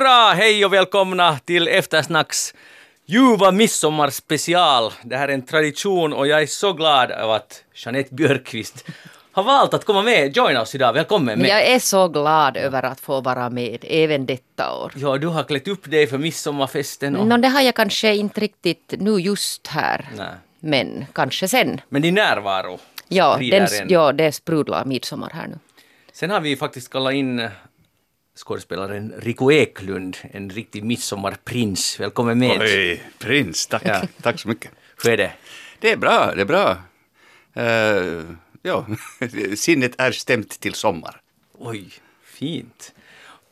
Hurra! Hej och välkomna till Eftersnacks ljuva midsommarspecial. Det här är en tradition och jag är så glad över att Jeanette Björkqvist har valt att komma med, joina oss idag. Välkommen med! Jag är så glad över att få vara med även detta år. Ja, du har klätt upp dig för midsommarfesten. Och... Nå, det har jag kanske inte riktigt nu just här. Nej. Men kanske sen. Men din närvaro Ja, den, en- ja det sprudlar midsommar här nu. Sen har vi faktiskt kallat in skådespelaren Rico Eklund, en riktig midsommarprins. Välkommen med! Oj, prins, tack. Ja. Tack så mycket. Hur är det? Det är bra, det är bra. Eh, ja, sinnet är stämt till sommar. Oj, fint.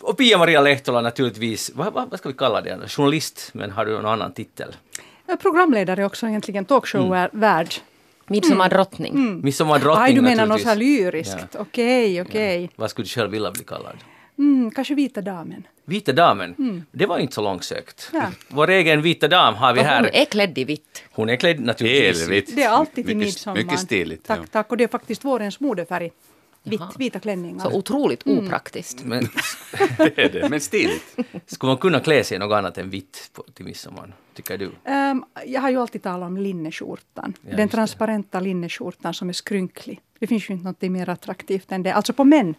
Och Pia-Maria Lehtola naturligtvis, vad, vad, vad ska vi kalla det? Journalist, men har du någon annan titel? Programledare också egentligen, talkshow-värld. Midsommardrottning. Mm. Midsommardrottning Aj, du menar något så här lyriskt. Okej, okej. Vad skulle du själv vilja bli kallad? Mm, kanske Vita damen. Vita damen, det var inte så långsökt. Ja. Vår egen vita dam har vi Och hon här. är klädd i vitt. Hon är klädd naturligtvis. Helvitt. Det är alltid till mycket, midsommar. Mycket stiligt. Tack, ja. tack. Och det är faktiskt vårens modefärg. Vitt, vita klänningar. Så otroligt opraktiskt. Men Det är det, men stiligt. skulle man kunna klä sig i något annat än vitt på, till midsommar, tycker du? Ehm, jag har ju alltid talat om linneskjortan. Ja, Den transparenta linneskjortan som är skrynklig. Det finns ju inte något mer attraktivt än det. Alltså på män.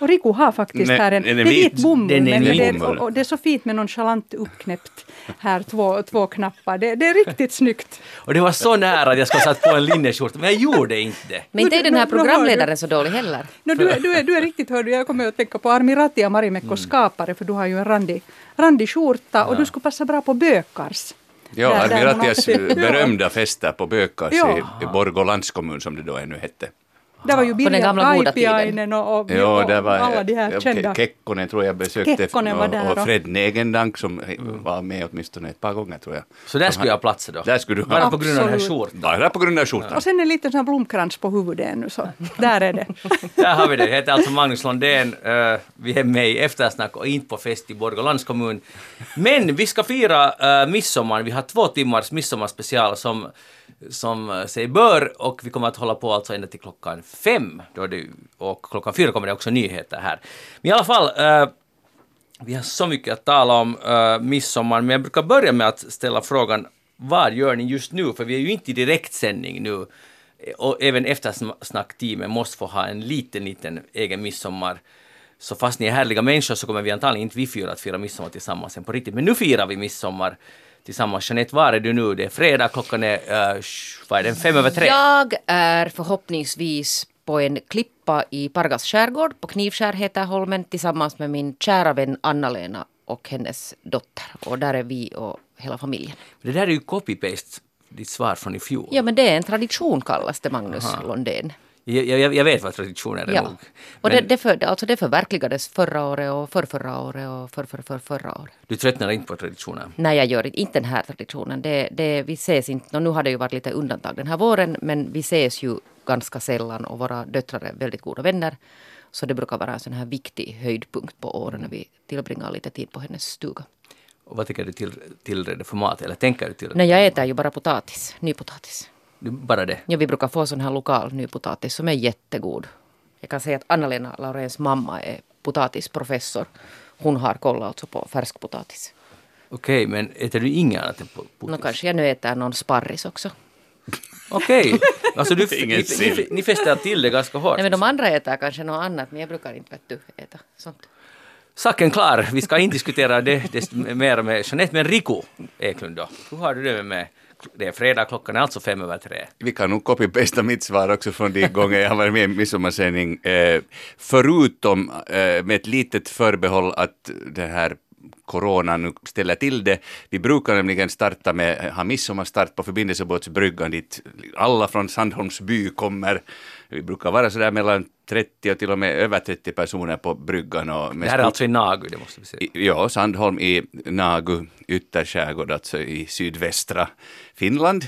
Och Rico har faktiskt Nej, här en, den det är är vit vit. bomull. Den är men vit det, bomull. och, och det är så fint med nonchalant uppknäppt här, två, två knappar. Det, det är riktigt snyggt. Och det var så nära att jag skulle satt på en linneskjorta, men jag gjorde inte det. Men inte är den här programledaren så dålig heller. No, du, är, du, är, du är riktigt hörd. Jag kommer att tänka på Armi Ratia, Marimekkos skapare, för du har ju en randig, randig skjorta och du skulle passa bra på bökars. Ja, Armi alltid- berömda fester på Bökas Ja. i, i Borgå landskommun som det då ännu hette. Det var ju Birger Kaipiainen och, och, Ja, och det var alla de här ja, kända. Ke- Kekkonen tror jag besökte Kekkonen var och, där och och- Fred Negendank som var med åtminstone ett par gånger tror jag. Så där skulle jag ha platser då. Där skulle du Bara på grund av den här skjortan. Bara på grund av skjortan. Och sen en liten sån blomkrans på huvudet ännu, så där är det. Där har vi det. Jag heter alltså Magnus Lundén. Eh, vi är med i Eftersnack och inte på fest i Borgå landskommun. Men vi ska fira uh, midsommar. Vi har två timmars midsommarspecial som, som eh, sig bör och vi kommer att hålla på alltså ända till klockan fem. Då det, och klockan fyra kommer det också nyheter här. Men i alla fall, uh, vi har så mycket att tala om uh, midsommar, men jag brukar börja med att ställa frågan vad gör ni just nu? För vi är ju inte i direktsändning nu. Och även eftersnackteamet måste få ha en liten, liten egen midsommar. Så fast ni är härliga människor så kommer vi antagligen inte vi fyra att fira midsommar tillsammans sen på riktigt. Men nu firar vi midsommar tillsammans. Jeanette, var är du nu? Det är fredag, klockan är, uh, vad är den, fem över tre? Jag är förhoppningsvis på en klippa i Pargas skärgård, på Knivskär heter holmen, tillsammans med min kära vän Anna-Lena och hennes dotter. Och där är vi och hela familjen. Det där är ju copy-paste, ditt svar från i fjol. Ja, men det är en tradition kallas det, Magnus Lundén. Jag, jag, jag vet vad traditionen är Ja. nog. Och det, det, för, alltså det förverkligades förra året och för förra året och för, för, för förra året. du tröttnar inte på traditionen? Nej, jag gör inte, inte den här traditionen. Det, det, vi ses inte, och nu har det ju varit lite undantag den här våren, men vi ses ju ganska sällan och våra döttrar är väldigt goda vänner. Så det brukar vara en sån här viktig höjdpunkt på åren när vi tillbringar lite tid på hennes stuga. Och vad tycker du till, tillreda för mat? Eller tänker du till Nej, jag äter ju bara potatis, nypotatis. Bara det? Ja, vi brukar få sån här lokal nypotatis som är jättegod. Jag kan säga att Anna-Lena Lauréns mamma är potatisprofessor. Hon har kollat alltså på färskpotatis. Okej, men äter du inget annat än po- potatis? Nå kanske jag nu äter någon sparris också. Okej, alltså du, Ingen ni, ni, ni fäster till det ganska hårt. Nej, men de andra äter kanske något annat, men jag brukar inte vet du, äta sånt. Saken klar, vi ska inte diskutera det desto mer med Jeanette, men Riku Eklund då? Hur har du det med det är fredag, klockan är alltså fem över tre. Vi kan nog copy-pasta mitt svar också från de gånger jag har varit med i midsommarsändning. Eh, förutom eh, med ett litet förbehåll att det här corona nu ställer till det. Vi brukar nämligen starta med, ha midsommarstart på förbindelsebåtsbryggan dit alla från Sandholms by kommer. Vi brukar vara sådär mellan 30 och till och med över 30 personer på bryggan. Och Det här är alltså i Nagu, det måste vi säga. i- Ja, Sandholm i Nagu, ytterskärgård, alltså i sydvästra Finland,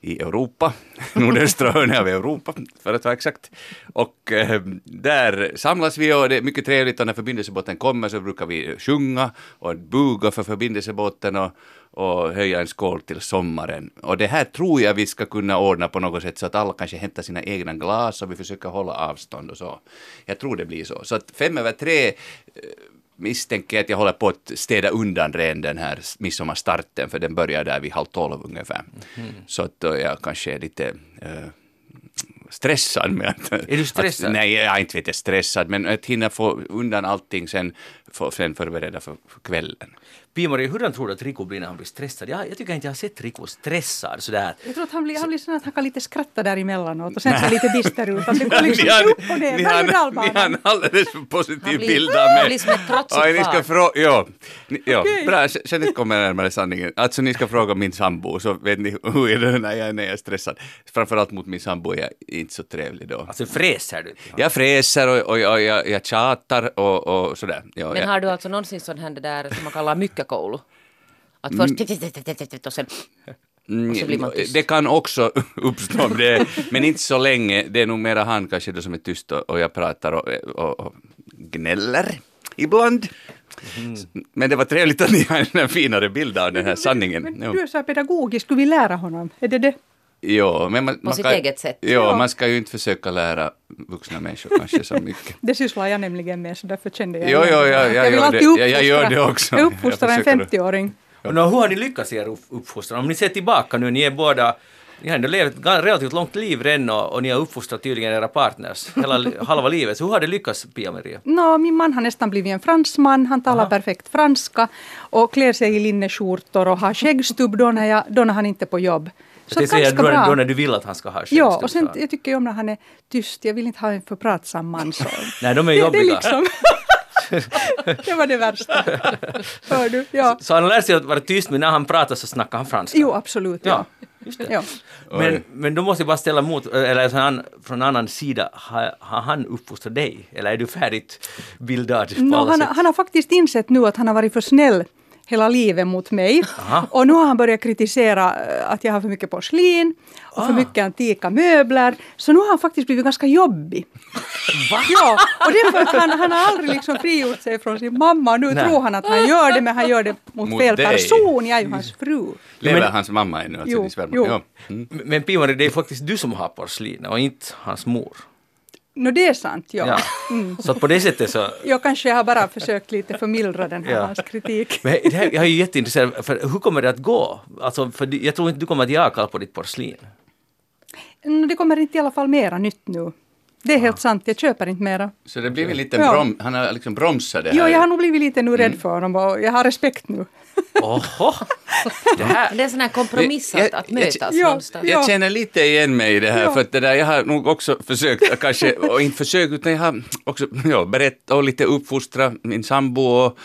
i Europa, nordöstra hörnet av Europa för att vara exakt. Och eh, där samlas vi och det är mycket trevligt och när förbindelsebåten kommer så brukar vi sjunga och buga för förbindelsebåten och, och höja en skål till sommaren. Och det här tror jag vi ska kunna ordna på något sätt så att alla kanske hämtar sina egna glas och vi försöker hålla avstånd och så. Jag tror det blir så. Så att fem över tre eh, misstänker att jag håller på att städa undan redan den här midsommarstarten, för den börjar där vid halv tolv ungefär. Mhm. Så att då jag kanske är lite eh, stressad med att... Är du stressad? Att, nej, jag är inte vet jag stressad, men att hinna få undan allting sen, för, sen förbereda för, för kvällen. Pia-Maria, hurdan tror du att Rico blir när han blir stressad? Jag, jag tycker inte jag har sett Rico stressad sådär. Jag tror att han blir, han blir sån att han kan lite skratta där emellanåt och sen se lite bister ut. Att det går liksom Ni har- upp och ner, berg och har- Ni har en alldeles för positiv Han blir- bild av han mig. blir som ett trotsigt ni ska fråga, ja, Ni- ja Okej. bra, sen kommer närmare sanningen. Alltså ni ska fråga min sambo, så vet ni hur är det när jag, när jag är stressad. Framförallt mot min sambo är jag inte så trevlig då. Alltså fräser du? Jag fräser och, och, jag, jag, jag tjatar och, och sådär. Ja, Men har du alltså någonsin sån här det där som man kallar myckokoulu? Att först och sen... Mm, blir man tyst. Det kan också uppstå, det, men inte så länge. Det är nog mera han kanske då som är tyst och, jag pratar och, och, och gnäller ibland. Men det var trevligt att ni har en finare bild av den här sanningen. Men Jo. du är så här pedagogisk, skulle vi lära honom? Är det det? Jo, men man, man sitt kan, eget sätt. Jo, Ja. man ska ju inte försöka lära vuxna människor kanske så mycket. Det sysslar jag nämligen med, så därför kände jag Jo, jo, jag- jag vill gör det. Jag- jag gör det också. Jag uppfostrar Jag en försöker- 50-åring. Och hur har ni lyckats i er upp- uppfostran? Om ni ser tillbaka nu, ni är båda ni har ändå levt ett relativt långt liv redan och, och ni har uppfostrat tydligen era partners hela halva livet. Så hur har det lyckats, Pia-Maria? Nå, min man har nästan blivit en fransman. Han talar perfekt franska och klär sig i linneskjortor och har skäggstubb då när, jag, då när han inte är på jobb. Så Jag säger ganska bra. då när du vill att han ska ha Ja, skäggstubb, och sen så- jag tycker jag om när han är tyst. Jag vill inte ha en för pratsam man. Så. Nej, de är det, det jobbiga. är liksom... det var det värsta. Hör du? Ja. Så han har lärt sig att vara tyst, men när han pratar så snackar han franska. Jo, absolut. Ja. just det. Ja. Men, men då måste jag bara ställa mot, eller så han, från en annan sida, har, har han uppfostrat dig? Eller är du färdigt bildad alla han, han har faktiskt insett nu att han har varit för snäll hela livet mot mig. Aha. Och nu har han börjat kritisera eh, att jag har för mycket porslin och för Ah. mycket antika möbler. Så nu har han faktiskt blivit ganska jobbig. Va? Ja, och det är för att han, han har aldrig liksom frigjort sig från sin mamma. Nu Nej. tror han att han gör det, men han gör det mot, Mot fel dig. person. Jag är ju hans fru. Lever men- hans mamma ännu alltså, Jo, jo. Ja. Mm. Men Pia-Maria, det är faktiskt du som har porslin och inte hans mor. Nå, det är sant, ja. Ja. Mm. Så på det sättet så... Jag kanske har bara försökt lite förmildra den här Ja. hans kritik. Men det här, jag är ju jätteintresserad, för hur kommer det att gå? Alltså, för jag tror inte du kommer att ge avkall på ditt porslin. Nå, Det kommer inte i alla fall mera nytt nu. Det är helt sant, jag köper inte mera. Så det blir en liten Ja. brom, han har liksom bromsat det här. Jo, jag har nog blivit lite nu Mm. rädd för honom och jag har respekt nu. Oho! Det här... Det är en sån här kompromiss att, Jag- att jag- mötas ja, någonstans. Jag känner lite igen mig i det här, Ja. för att det där, jag har nog också försökt, kanske, och inte försökt, utan jag har också ja, berättat och lite uppfostra min sambo och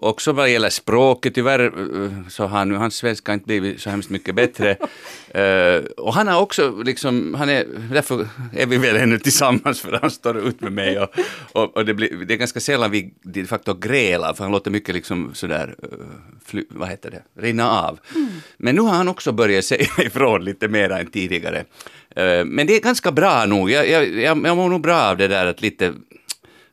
också vad gäller språket, tyvärr eh, så har nu hans svenska inte blivit så hemskt mycket bättre. Eh, och han har också liksom, han är, därför är vi väl ännu tillsammans för han står ut med mig och, och, och det, blir, det är ganska sällan vi de facto grälar för han låter mycket liksom sådär, eh, fly, vad heter det, rinna av. Men nu har han också börjat säga ifrån lite mer än tidigare. Eh, men det är ganska bra nog, jag, jag, jag, jag mår nog bra av det där att lite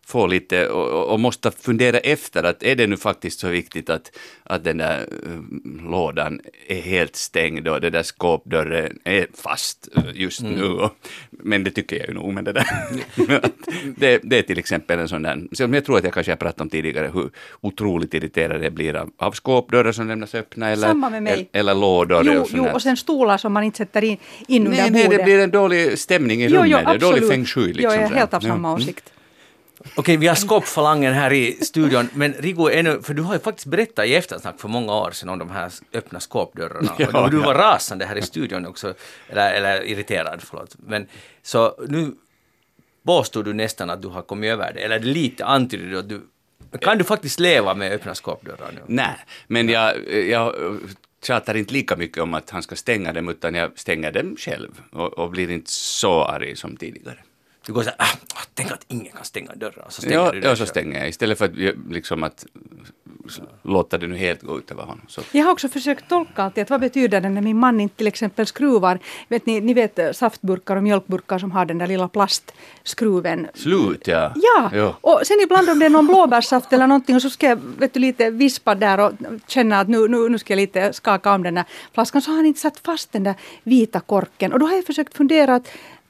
få lite och, och- måste fundera efter att är det nu faktiskt så viktigt att, att den där eh, lådan är helt stängd och den där skåpdörren är fast eh, just nu. Och, men det tycker jag ju nog. Men det, där, det, det är till exempel en sån där, som jag tror att jag kanske har pratat om tidigare, hur otroligt irriterad jag blir av, av skåpdörrar som lämnas öppna eller, Samma med mig. eller, eller lådor. Jo, och jo, och sen stolar som man inte sätter in, in under nej, nej, bordet. det blir en dålig stämning i jo, rummet, jo, är dålig absolut. feng shui. Liksom, jo, jag är helt av samma Mm. Okej, vi har skåpfalangen här i studion, men Rigo, ännu, för du har ju faktiskt berättat i eftersnack för många år sedan om de här öppna skåpdörrarna. Ja, och du ja. var rasande här i studion också, eller, eller irriterad, förlåt. Men så nu påstår du nästan att du har kommit över det, eller lite antyder du att du... Kan du faktiskt leva med öppna skåpdörrar nu? Nej, men jag, jag tjatar inte lika mycket om att han ska stänga dem, utan jag stänger dem själv och, och blir inte så arg som tidigare. Du går så här, ah, tänk att ingen kan stänga dörrar, så stänger Ja, du ja, så stänger jag istället för att liksom att låta det nu helt gå ut över honom. Så. Jag har också försökt tolka alltid att vad betyder det när min man inte till exempel skruvar, vet ni, ni vet eh, saftburkar och mjölkburkar som har den där lilla plastskruven. Slut, ja. Ja, Jo. och sen ibland om det är någon blåbärssaft eller någonting och så ska jag vet du, lite vispa där och känna att nu, nu, nu ska jag lite skaka om den där flaskan så har han inte satt fast den där vita korken och då har jag försökt fundera att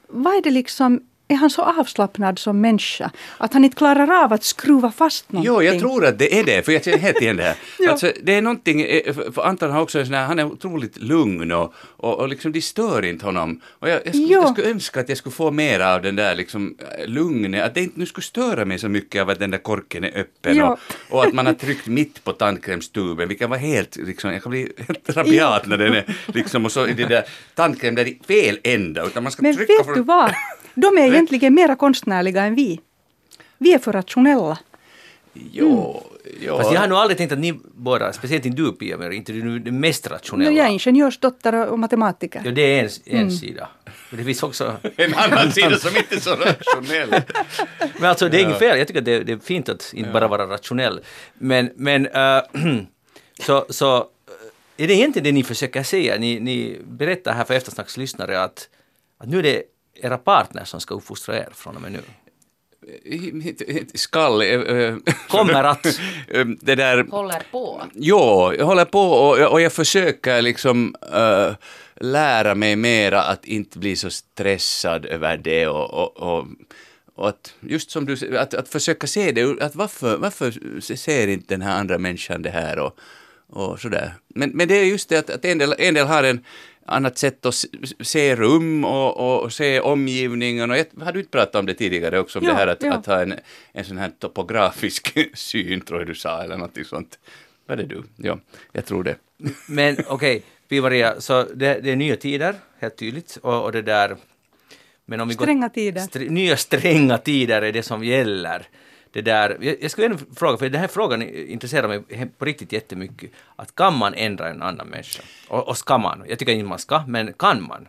vad är det liksom är han så avslappnad som människa att han inte klarar av att skruva fast någonting? Jo, jag tror att det är det, för jag känner helt igen det här. Alltså, det är någonting, eh, för Anton har också en sån här, han är otroligt lugn och, och, och liksom de stör inte honom. Och jag, jag, skulle, jag skulle önska att jag skulle få mer av den där liksom eh, lugnet, att det inte nu skulle störa mig så mycket av att den där korken är öppen och, och att man har tryckt mitt på tandkrämstuben, vilket var helt, liksom, jag kan bli helt rabiat när den är liksom, och så är det där tandkräm där i fel ända, utan man ska Men trycka vet från... du vad? De är egentligen mera konstnärliga än vi. Vi är för rationella. Jo, jo. Fast jag har nog aldrig tänkt att ni båda, speciellt inte du Pia, men inte du nu det mest rationella. jag är ingenjörsdotter och matematiker. Ja, det är en, en sida. Men det finns också... En annan sida som inte är så rationell. Men alltså det är inget fel, jag tycker att det, det är fint att inte bara vara rationell. Men, men äh, så, så är det egentligen det ni försöker säga? Ni, ni berättar här för eftersnacks lyssnare att, att nu är det era partners som ska uppfostra er från och med nu. Skall... eh, eh, Kommer att. eh, Det där... Håller på. Jo, jag håller på och, och jag försöker liksom eh, lära mig mera att inte bli så stressad över det och, och, och, och att just som du att, att försöka se det, att varför, varför ser inte den här andra människan det här och, och sådär. Men, men det är just det att, att en, del, en del har en annat sätt att se, rum och, och, se omgivningen och jag, har du inte pratat om det tidigare också om Ja, det här att, ja. att ha en, en sån här topografisk syn tror jag du sa eller någonting sånt. Var det du? Ja, jag tror det. Men okej, Pia-Maria, så det, det är nya tider, helt tydligt. Och, och det där... Men om vi går- Stränga tider. Str- nya stränga tider är det som gäller. Det där, jag, jag skulle ändå fråga, för den här frågan intresserar mig på riktigt jättemycket. Att kan man ändra en annan människa? Och, och ska man? Jag tycker inte man ska, men kan man?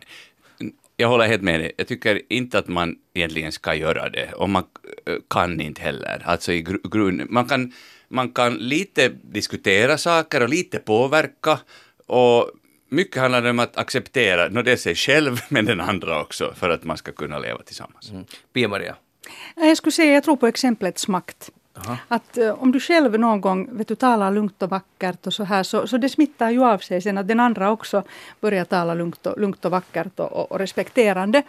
Jag håller helt med dig. Jag tycker inte att man egentligen ska göra det och man eh, kan inte heller. Alltså i grund, man kan, man kan lite diskutera saker och lite påverka och mycket handlar det om att acceptera, nå det är sig själv men den andra också för att man ska kunna leva tillsammans. Mm. Pia-Maria? Nej, Jag skulle säga, jag tror på exemplets makt. Aha. Att eh, om du själv någon gång vet du, talar lugnt och vackert och så här så, så det smittar ju av sig sen att den andra också börjar tala lugnt och, lugnt och vackert och, och, och respekterande.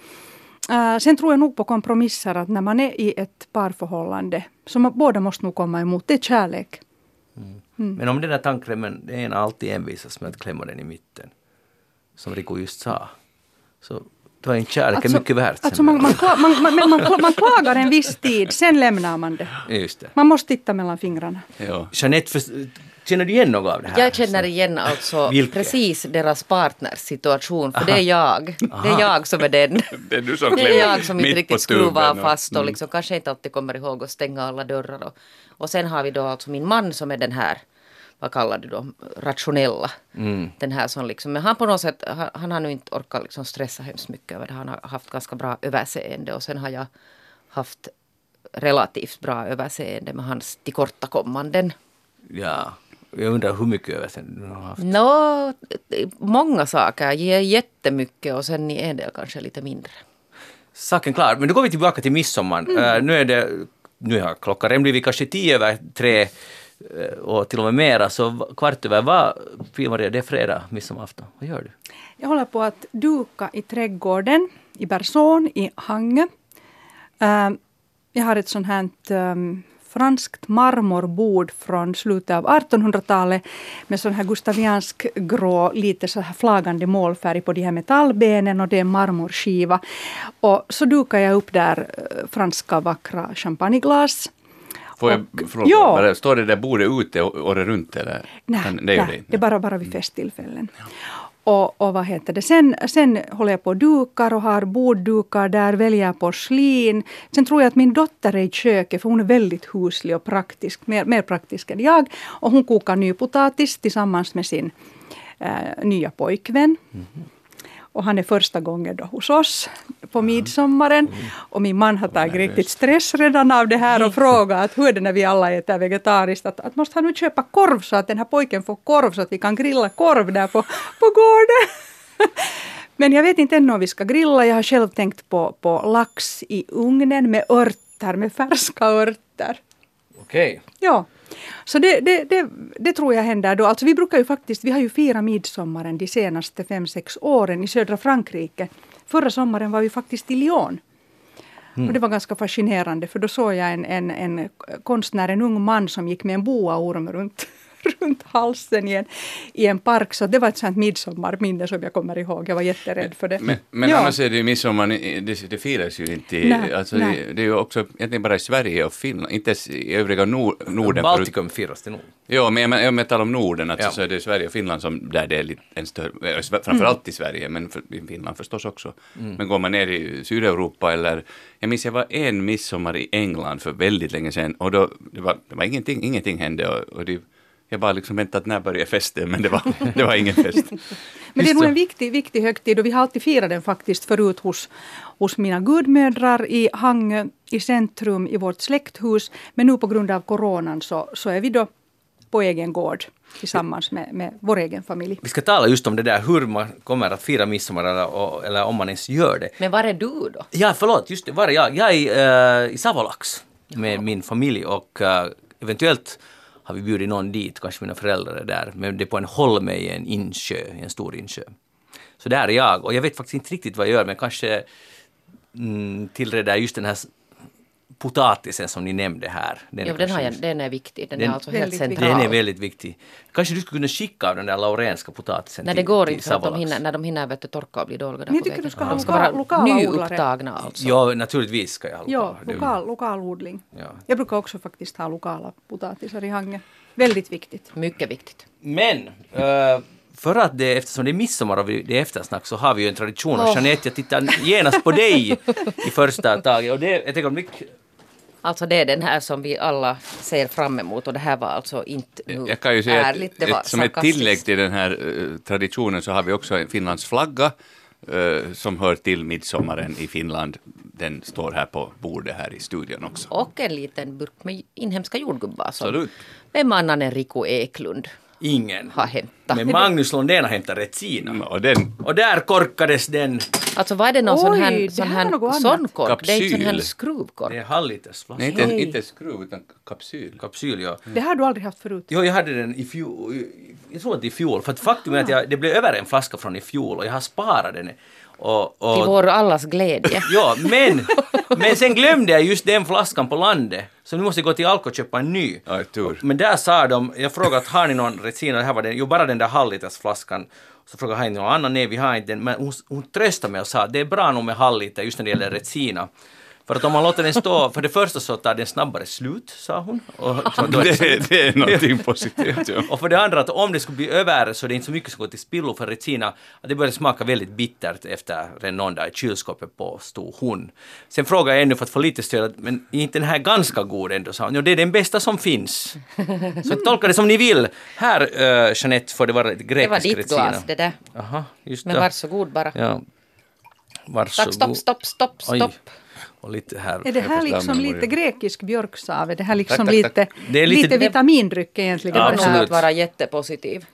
Eh, sen tror jag nog på kompromisser att när man är i ett parförhållande så man, båda måste nog komma emot, det är kärlek. Men om den där tandkrämen, det ena alltid envisas med att klämma den i mitten, som Rico just sa, så då är inte kärleken mycket värt. alltså man, man, man, man, man, man, man klagar en viss tid, sen lämnar man det. Just det. Man måste titta mellan fingrarna. Ja. Jeanette, för, känner du igen något av det här? Jag känner igen alltså precis deras partners situation, för det är jag. Det är jag som är den. Det är du som Det är jag som inte mitt på riktigt skruvar och- fast och liksom kanske inte alltid kommer ihåg att stänga alla dörrar. Och, och sen har vi då alltså min man som är den här, vad kallar du då, rationella. Mm. Den här som liksom, men han på något sätt, han, han har nu inte orkat liksom stressa hemskt mycket över det. Han har haft ganska bra överseende och sen har jag haft relativt bra överseende med hans tillkortakommanden. Ja, jag undrar hur mycket överseende du har haft. Nå, många saker jättemycket och sen i en del kanske lite mindre. Saken klar, men då går vi tillbaka till midsommar. Eh, nu är det, nu har klockan blivit kanske tio över tre Eh, och till och med mera, så kvart över vad, Pia-Maria, det är fredag, midsommarafton. Vad gör du? Jag håller på att duka i trädgården i Bersån i Hangö. Eh, jag har ett sånt här ehm, franskt marmorbord från slutet av 1800-talet med sån här gustaviansk grå, lite så här flagande målfärg på de här metallbenen och det är en marmorskiva. Och så dukar jag upp där eh, franska vackra champagneglas. Får jag Och- fråga, Ja. står det där bordet ute året runt eller? Nej, Kan- det gör nej, det det är bara, bara vid festtillfällen. Och, och vad heter det? Sen, sen håller jag på och dukar och har borddukar där, väljer porslin. Sen tror jag att min dotter är i köket för hon är väldigt huslig och praktisk, mer, mer praktisk än jag. Och hon kokar nypotatis tillsammans med sin eh, nya pojkvän. Och han är första gången då hos oss på midsommaren. Och min man har tagit riktigt stress redan av det här och frågat hur är det när vi alla äter vegetariskt. Att, att måste han nu köpa korv så att den här pojken får korv så att vi kan grilla korv där på, på gården. Men jag vet inte ännu om vi ska grilla. Jag har själv tänkt på, på lax i ugnen med örter, med färska örter. Okej. Ja, så det, det, det, det tror jag händer då. Alltså vi brukar ju faktiskt, vi har ju firat midsommaren de senaste fem, sex åren i södra Frankrike. Förra sommaren var vi faktiskt i Lyon. Och det var ganska fascinerande för då såg jag en, en, en konstnär, en ung man som gick med en boaorm runt runt halsen i en, i en park. Så det var ett sånt midsommarminne som jag kommer ihåg. Jag var jätterädd för det. Men, men Ja. annars är det ju midsommar, det, det firas ju inte. i- Nej, alltså, nej. Det, det är ju också egentligen bara i Sverige och Finland, inte ens i övriga Nor, Norden. Baltikum firas det nog. Jo, men jag, jag talar om Norden, alltså, Ja. så är det Sverige och Finland som där det är lite en större, eh, framförallt i Sverige, men för, i Finland förstås också. Men går man ner i Sydeuropa eller, jag minns jag var en midsommar i England för väldigt länge sedan och då, det var, det var ingenting, ingenting hände och, och det, jag bara liksom väntade att när börjar festen, men det var, det var ingen fest. Men det är nog en viktig, viktig högtid och vi har alltid firat den faktiskt förut hos, hos mina gudmödrar i Hangö i centrum i vårt släkthus. Men nu på grund av coronan så, så är vi då på egen gård tillsammans med, med vår egen familj. Vi ska tala just om det där hur man kommer att fira midsommar eller, eller om man ens gör det. Men var är du då? Ja, förlåt, just det, var är jag? Jag är uh, i Savolax med min familj och eh, eventuellt har vi bjudit någon dit, kanske mina föräldrar är där, men det är på en holme i en insjö, i en stor insjö. Så där är jag och jag vet faktiskt inte riktigt vad jag gör, men kanske mm, tillreder just den här potatisen som ni nämnde här. Jo, är den, har jag, den är viktig. Den, Den- är alltså helt Väldigt viktig. central. den är väldigt viktig. Kanske du skulle kunna skicka av den där laurenska potatisen Nej, till, det går till inte för att de hinner, när de hinner vet du, torka och bli dåliga. där på tycker du ska de ha ska loka- vara lokala nyupptagna alltså. Ja, naturligtvis ska jag ha Ja, lokala. Det- lokal, lokal odling. Ja. Jag brukar också faktiskt ha lokala potatisar i Hangö. Väldigt viktigt. Mycket viktigt. Men eh, för att det, eftersom det är midsommar och vi- det är eftersnack så har vi ju en tradition. Och. Jeanette, jag tittar genast på dig i första taget. Och det är ett ögonblick. Alltså det är den här som vi alla ser fram emot och det här var alltså inte nu Jag kan ju säga ärligt, det var ett, som ett tillägg till den här eh, traditionen så har vi också en Finlands flagga eh, som hör till midsommaren i Finland. Den står här på bordet här i studion också. Och en liten burk med inhemska jordgubbar som Absolut. vem annan än Rico Eklund Ingen. har hämtat. Men Magnus Lundén har hämtat Retsina. Och den Och där korkades den. Alltså vad är det någon sån Oj, sån här är här sån kork? Det är inte sån här Kapsyl. skruvkork. Det är halvlitersflaska. nej, inte, inte skruv utan kapsyl. Kapsyl, ja. Det har du aldrig haft förut. Jo, jag hade den i fjol. Jag tror att i fjol. För att faktum är att jag, det blev över en flaska från i fjol och jag har sparat den. Och, och, Till vår allas glädje. Ja, men, men sen glömde jag just den flaskan på landet. Så nu måste jag gå till Alko och köpa en ny. Ja, tur. Men där sa de, jag frågade har ni någon Retsina, det här var den, jo bara den där halvlitersflaskan. Så frågade jag har ni någon annan, nej vi har inte den. Men hon, hon tröstade mig och sa det är bra nog med halvliter just när det gäller Retsina. För att om man låter den stå, för det första så tar den snabbare slut, sa hon. Och, då är det Det, det är någonting positivt. Ja. och för det andra att om det skulle bli över så det är inte så mycket som går till spillo för Retsina, att det börjar smaka väldigt bittert efter dag i kylskåpet påstod hon. Sen frågade jag ännu för att få lite stöd, att, men är inte den här ganska god ändå? sa hon. Jo, det är den bästa som finns. Så tolka det som ni vill. Här, uh, Jeanette, får det vara ett Det var grekisk ditt Retsina. glas det där. Aha, just Men det. varsågod bara. Ja. Varsågod. Tack, stopp, stopp, stopp, Oj. Och lite här. Är det här liksom lite grekisk björksav? Är det här liksom Tack, tack, lite, tack. Det är lite, lite- vitamindryck egentligen? Det var nog att vara jättepositiv.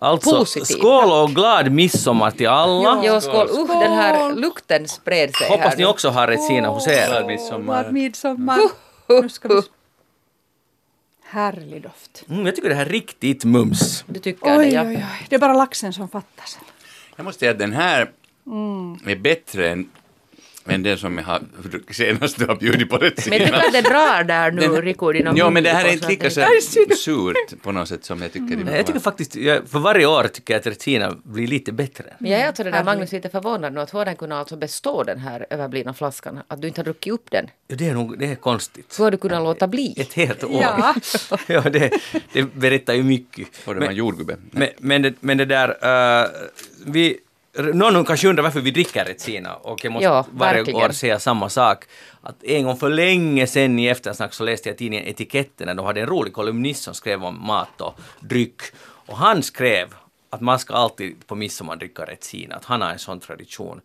Alltså, Positiv. skål och glad midsommar till alla. Jo, skål. Usch, den här Skål. lukten spred sig Hoppas här ni nu. också har Retsina hos er. Glad midsommar. Glad midsommar. Nu ska vi... Härlig doft. Mm, jag tycker det här är riktigt mums. Du tycker det, Oj, ja. oj, oj. Det är bara laxen som fattas. Jag måste säga att den här är bättre än, än den som jag har senast du har bjudit på rätt Men jag tycker att det drar där nu, Den- dina Ja, men det här är inte lika så det- surt på något sätt som jag tycker det Nej, var. jag tycker faktiskt, jag, för varje år tycker jag att Retsina blir lite bättre. Men jag är alltså det där. Magnus lite förvånad nu att hur den kunde alltså bestå den här överblivna flaskan. Att du inte har druckit upp den. Ja, det är nog, det är konstigt. Hur har du kunnat låta bli? Ett helt år. Ja. ja det, det berättar ju mycket. Och det var en Men, jordgubbe. men, men, det, men det där, uh, vi, någon kanske undrar varför vi dricker Retsina och jag måste Ja, varje verkligen. år säga samma sak. Att en gång för länge sedan i eftersnack så läste jag tidningen Etiketten när de hade en rolig kolumnist som skrev om mat och dryck. Och han skrev att man ska alltid på midsommar dricka Retsina, att han har en sån tradition.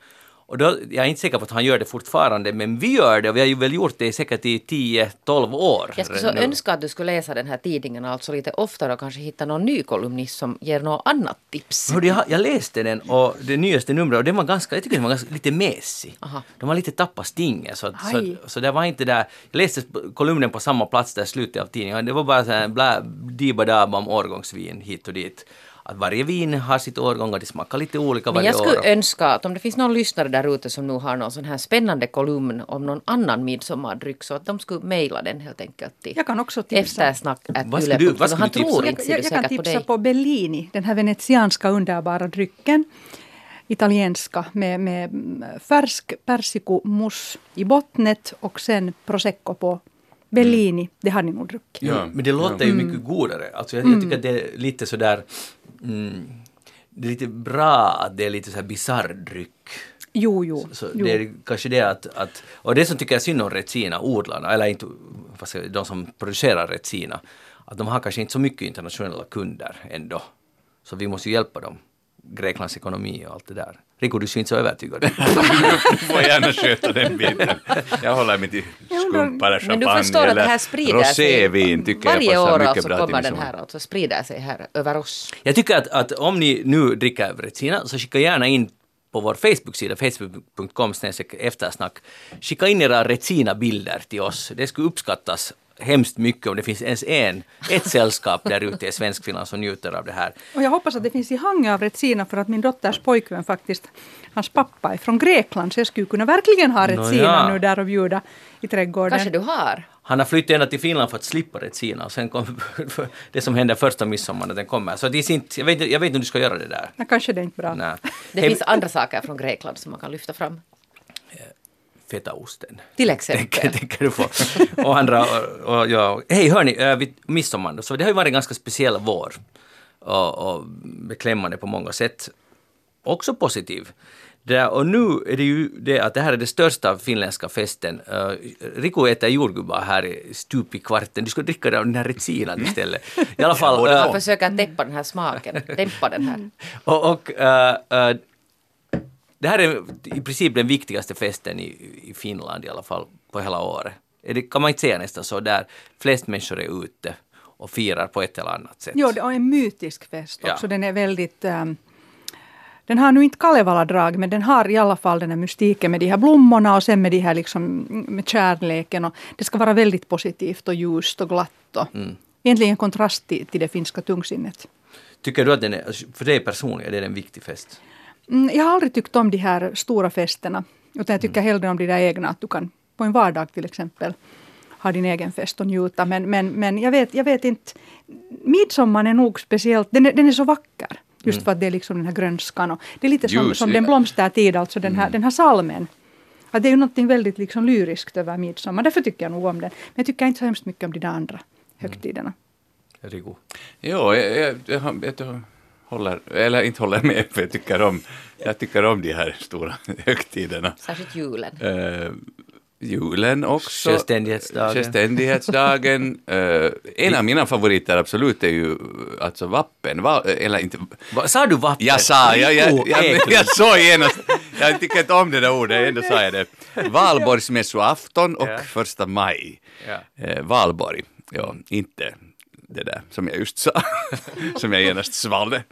Och då, jag är inte säker på att han gör det fortfarande, men vi gör det och vi har ju väl gjort det säkert i 10-12 år. Jag skulle så nu. önska att du skulle läsa den här tidningen alltså lite oftare och kanske hitta någon ny kolumnist som ger något annat tips. Hörde, jag, jag läste den och det nyaste numret och den var ganska, jag tycker den var ganska lite mesig. Aha. De har lite tappat stinget så, så, så det var inte där, jag läste kolumnen på samma plats där slutet av tidningen, det var bara så här blä, dibba om årgångsvin hit och dit. Att varje vin har sitt årgång och det smakar lite olika Men varje jag skulle år. önska att om det finns någon lyssnare där ute som nu har någon sån här spännande kolumn om någon annan midsommardryck så att de skulle mejla den helt enkelt till Jag kan också tipsa. eftersnack Vad ska du- vad ska Han du tipsa tror inte Jag, jag, jag kan på tipsa dig. på Bellini, den här venetianska underbara drycken. Italienska med, med mm, färsk persikomousse i bottnet och sen prosecco på. Bellini, det har ni nog druckit. Ja. Men det låter ju mycket godare. Alltså jag, jag tycker att det är lite sådär... Mm, det är lite bra att det är lite så här bisarr dryck. Jo, jo. Så jo. det är kanske det att, att... Och det som tycker jag synd om Retsina, odlarna, eller inte, jag, de som producerar Retsina, att de har kanske inte så mycket internationella kunder ändå. Så vi måste ju hjälpa dem. Greklands ekonomi och allt det där. Rico, du ser inte så övertygad ut. Du får gärna sköta den biten. Jag håller mig till skumpare Men du champagne förstår att det här eller sprider sig. rosévin tycker jag Varje passar år mycket alltså bra till kommer den här alltså sprider sig här över oss. Jag tycker att, att om ni nu dricker Retsina så skicka gärna in på vår Facebook-sida, facebook.com eftersnack. Skicka in era Retsina-bilder till oss. Det skulle uppskattas hemskt mycket om det finns ens en, ett sällskap där ute i Svenskfinland som njuter av det här. Och jag hoppas att det finns i Hangö av Retsina för att min dotters pojkvän faktiskt, hans pappa är från Grekland så jag skulle kunna verkligen ha Retsina ja. nu där och bjuda i trädgården. Kanske du har? Han har flyttat ända till Finland för att slippa Retsina och sen kom det som hände första midsommar när den kommer. Så det är inte, jag, vet, inte- jag vet inte om du ska göra det där. Ja, kanske det är inte bra. Nej. Det finns andra saker från Grekland som man kan lyfta fram. Fetaosten. Till exempel. det kan du få. Och andra, och, och, ja. Hej hörni, äh, vid midsommar, så det har ju varit en ganska speciell vår. Och, och beklämmande på många sätt. Också positiv. Det, och nu är det ju det att det här är den största finländska festen. Uh, Riku äter jordgubbar här i stup i kvarten. Du ska dricka den här Retsinan istället. I alla fall. Jag försöker täppa den här smaken, dämpa den här. och, och eh, eh, det här är i princip den viktigaste festen i, i Finland i alla fall på hela året. Det, kan man inte säga nästan så, där flest människor är ute och firar på ett eller annat sätt. Jo, det är en mytisk fest Ja. också. Den är väldigt... ehm, den har nu inte Kalevala-drag, men den har i alla fall den här mystiken med de här blommorna och sen med de här liksom, med kärleken. Och det ska vara väldigt positivt och ljust och glatt. Och Mm. Egentligen en kontrast till, till det finska tungsinnet. Tycker du att den är, alltså, för dig personligen, är det en viktig fest? Mm, jag har aldrig tyckt om de här stora festerna. Utan jag tycker Mm. hellre om de där egna. Att du kan på en vardag till exempel ha din egen fest och njuta. Men, men, men jag, vet, jag vet inte. Midsommar är nog speciellt. Den är, den är så vacker. Just Mm. för att det är liksom den här grönskan. Och det är lite som, Ljus, som den blomstertid, alltså den Mm. här, den här salmen. Att det är ju något väldigt liksom lyriskt över midsommar. Därför tycker jag nog om den. Men jag tycker inte så hemskt mycket om de där andra högtiderna. Riku? Jo, jag, jag, jag, jag, jag håller, eller inte håller med, för jag tycker om, jag tycker om de här stora högtiderna. Särskilt julen. Eh, julen också. Självständighetsdagen. Självständighetsdagen. Eh, en av mina favoriter absolut är ju eh, alltså vappen. Va, eller inte, Va, sa du vappen? jag sa, jag, jag, jag, Eklund. jag såg genast, jag tycker inte om det där ordet, ändå sa jag det. Valborgsmässoafton och första maj. Ja. Eh, Valborg, ja, inte det där som jag just sa, som jag genast svalde.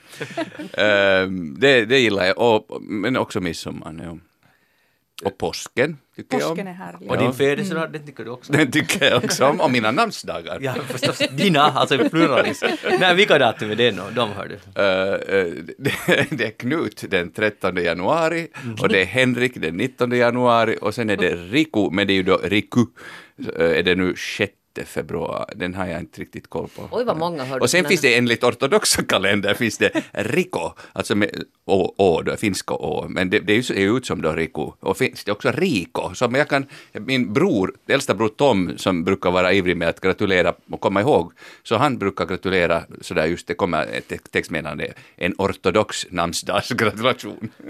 Eh, det, det gillar jag, och, men också midsommar. Ja. Och påsken tycker jag Påsken om. är härlig. Och din födelsedag, den tycker du också? Den tycker jag också om, och mina namnsdagar. Ja, förstås. Dina, alltså pluralis. Nej, vilka datum är det nu? De hör du. Eh, eh, det, det är Knut den 13 januari och det är Henrik den 19 januari och sen är det Riku, men det är ju då Riku, eh, är det nu 6 februari, den har jag inte riktigt koll på. Oj, vad många hörde Och sen finns det enligt ortodoxa kalender finns det Riko, alltså med å, å då, finska å, men det, det ser ju ut som då Riku. Och finns det också Riko, som jag kan, min bror, äldsta bror Tom, som brukar vara ivrig med att gratulera och komma ihåg, så han brukar gratulera sådär just, det kommer ett textmeddelande, en ortodox namnsdagsgratulation.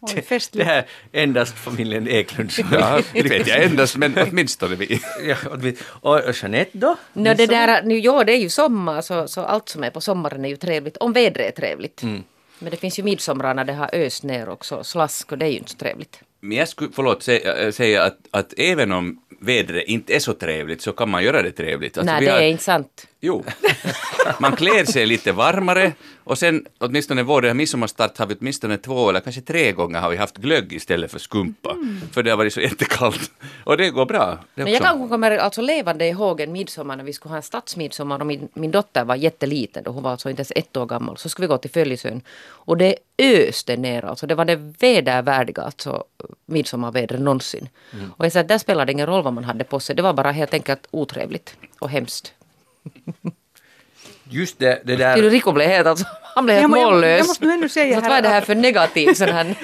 Oj, Det festligt. här är endast familjen Eklund. Ja, det vet jag endast, men åtminstone vi. Ja, vi- och och Jeanette då? Nå, det där, nu, ja, det är ju sommar så, så allt som är på sommaren är ju trevligt. Om vädret är trevligt. Mm. Men det finns ju midsommar när det har öst ner också, slask och det är ju inte så trevligt. Men jag skulle, förlåt, säga, äh, säga att, att även om vädret inte är så trevligt så kan man göra det trevligt. Alltså, Nej, det har- är inte sant. Jo. Man klär sig lite varmare och sen åtminstone vår midsommarstart har vi åtminstone två eller kanske tre gånger har vi haft glögg istället för skumpa. Mm. För det har varit så jättekallt. Och det går bra. Det Men jag också. kan kommer alltså levande ihåg en midsommar när vi skulle ha en stadsmidsommar och min, min dotter var jätteliten då, hon var alltså inte ens ett år gammal. Så skulle vi gå till Följesön och det öste ner alltså. Det var det vedervärdiga alltså midsommarvädret någonsin. Och jag sa att där spelade det ingen roll vad man hade på sig. Det var bara helt enkelt otrevligt och hemskt. Just det, det där... Rico blev helt alltså, han blev Jag helt må- jag- mållös. jag måste nu ändå säga här vad är det här för negativ sån här...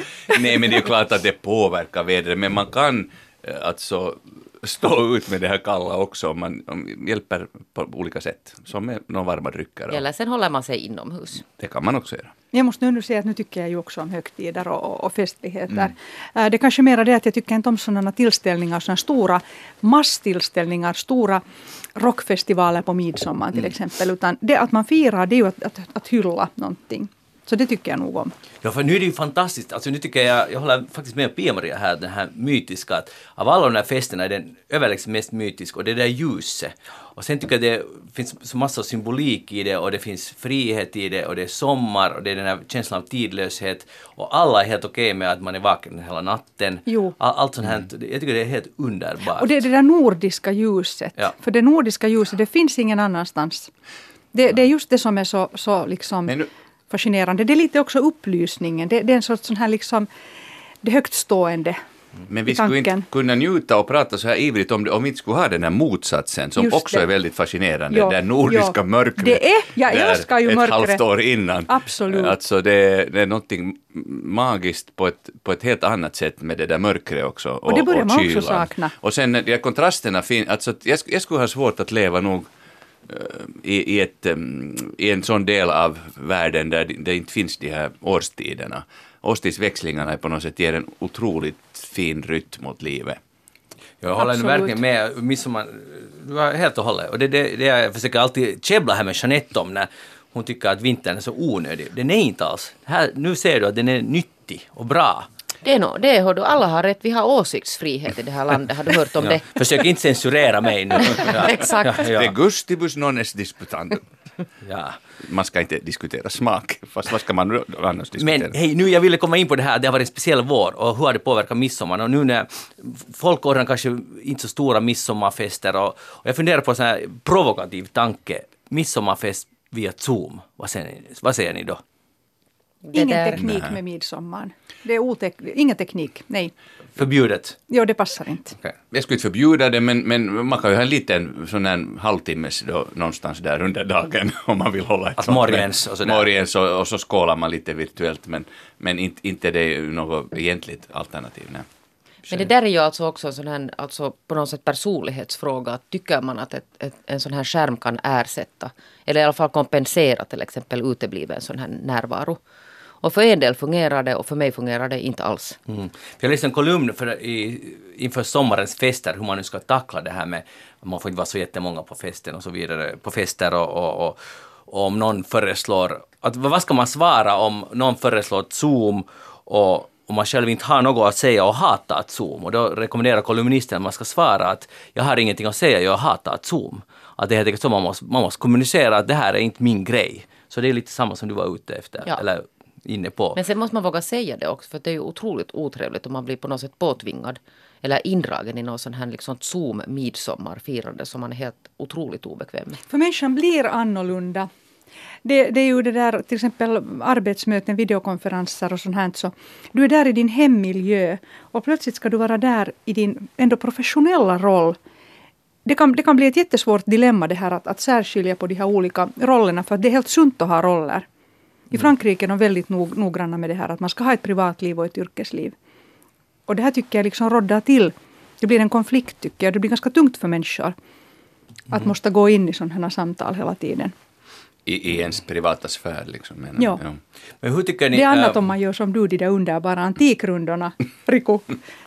Nej, men det är ju klart att det påverkar vädret, men man kan eh, alltså stå ut med det här kalla också om man om, hjälper på olika sätt, som med några varma drycker. och Eller sen håller man sig inomhus. Det kan man också göra. Jag måste nu säga att nu tycker jag ju också om högtider och, och, festligheter. Eh, Det är kanske mer det att jag tycker inte om sådana tillställningar, sådana stora masstillställningar, stora rockfestivaler på midsommar till exempel. Utan det att man firar, det är ju att, att, att hylla någonting. Så det tycker jag nog om. Ja, för nu är det ju fantastiskt. Alltså nu tycker jag, jag håller faktiskt med Pia-Maria här, den här mytiska, att av alla de här festerna är den överlägset mest mytisk och det där ljuset. Och sen tycker jag det finns så massa symbolik i det och det finns frihet i det och det är sommar och det är den här känslan av tidlöshet och alla är helt okej med att man är vaken hela natten. Jo. All, allt sånt här, jag tycker det är helt underbart. Och det är det där nordiska ljuset. Ja. För det nordiska ljuset, det finns ingen annanstans. Det, det är just det som är så, så liksom Men nu- fascinerande. Det är lite också upplysningen. Det, det är en sorts sån här liksom, det högtstående. Men vi skulle inte kunna njuta och prata så här ivrigt om det om vi inte skulle ha den här motsatsen som Just också det. är väldigt fascinerande. Ja, det nordiska ja. mörkret. Det är- jag älskar ju ett mörkret. halvt år innan. Absolut. Alltså det, det är någonting magiskt på ett, på ett helt annat sätt med det där mörkret också. Och, det börjar man också sakna. Och sen de kontrasterna finns, alltså jag, jag skulle ha svårt att leva nog i, i, ett, i en sån del av världen där det, inte finns de här årstiderna. Årstidsväxlingarna är på något sätt ger en otroligt fin rytm åt livet. Jag håller Absolut. verkligen med. Midsommar, du har helt och hållet. Och det är det, det jag försöker alltid käbbla här med Jeanette om när hon tycker att vintern är så onödig. Den är inte alls. Här, nu ser du att den är nyttig och bra. Det är nog, det hör du, alla har rätt, vi har åsiktsfrihet i det här landet, har du hört om Ja. det? Försök inte censurera mig nu. Ja. Exakt. Ja, De ja, gustibus non est disputandum. ja. Man ska inte diskutera smak, fast vad ska man nu annars diskutera? Men hej, nu jag ville komma in på det här, det har varit en speciell vår och hur har det påverkat midsommar? Och nu när folk ordnar kanske inte så stora midsommarfester och, och jag funderar på en sån här provokativ tanke. Midsommarfest via Zoom, vad säger ni, vad säger ni då? Ingen där- teknik med midsommar. Det är otek- ingen teknik, nej. Förbjudet? Jo, det passar inte. Okej. Jag skulle inte förbjuda det, men, men man kan ju ha en liten sån här halvtimmes då, någonstans där under dagen om man vill hålla ett Alltså morgens och sådär. Morgens och, och så skålar man lite virtuellt, men, men inte, inte det är något egentligt alternativ. Nej. Men det där är ju alltså också en sån här, alltså på något sätt personlighetsfråga. Tycker man att ett, ett, en sån här skärm kan ersätta, eller i alla fall kompensera till exempel utebliven sån här närvaro. Och för en del fungerar det och för mig fungerar det inte alls. Mm. Jag läste en kolumn för, i, inför sommarens fester, hur man nu ska tackla det här med man får inte vara så jättemånga på festen och så vidare, på fester och, och, och, och om någon föreslår, att, vad ska man svara om någon föreslår Zoom och om man själv inte har något att säga och hatar Zoom. Och då rekommenderar kolumnisten att man ska svara att jag har ingenting att säga, jag hatar Zoom. Att det är helt enkelt så man måste, man måste kommunicera att det här är inte min grej. Så det är lite samma som du var ute efter, Ja. eller inne på. Men sen måste man våga säga det också för det är ju otroligt otrevligt om man blir på något sätt påtvingad eller indragen i någon sån här liksom Zoom midsommarfirande som man är helt otroligt obekväm med. För människan blir annorlunda. Det, det är ju det där till exempel arbetsmöten, videokonferenser och sånt här. Så du är där i din hemmiljö och plötsligt ska du vara där i din ändå professionella roll. Det kan, det kan bli ett jättesvårt dilemma det här att, att särskilja på de här olika rollerna för att det är helt sunt att ha roller. I Frankrike är de väldigt nog, noggranna med det här att man ska ha ett privatliv och ett yrkesliv. Och det här tycker jag liksom råddar till. Det blir en konflikt tycker jag. Det blir ganska tungt för människor. Att måste gå in i sådana här samtal hela tiden. I, I ens privata sfär liksom. Menar Ja. jag. Men hur tycker ni... Det är annat äh, om man gör som du, de där underbara antikrundorna, Riku.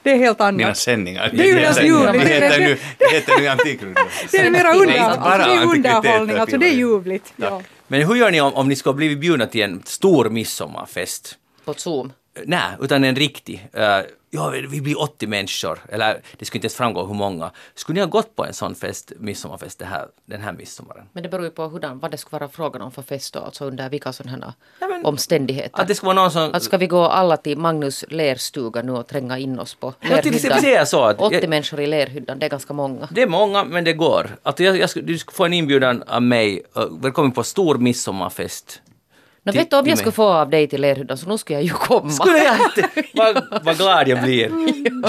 Det är helt Mina annat. sändningar. Det är ju ljuvligt. Det heter nu, det heter nu antikrundor. Det är mera under, alltså, det är underhållning, alltså det är ljuvligt. Ja. Men hur gör ni om, om ni skulle ha blivit bjudna till en stor midsommarfest? På Zoom nej, utan en riktig. Uh, ja, vi blir 80 människor, eller det skulle inte ens framgå hur många. Skulle ni ha gått på en sån fest, midsommarfest här, den här midsommaren? Men det beror ju på hurdan, vad det skulle vara frågan om för fest då, alltså under vilka sådana Ja, men- omständigheter. Att det skulle vara någon som... Att ska vi gå alla till Magnus lerstuga nu och tränga in oss på Ja, säger jag så att- 80 jag- människor i lerhyddan, det är ganska många. Det är många, men det går. Att jag, jag, du skulle få en inbjudan av mig. Uh, välkommen på stor midsommarfest. Till- vet du om jag skulle få av dig till lerhyddan så nu skulle jag ju komma. Skulle jag inte... Vad, vad glad jag blir.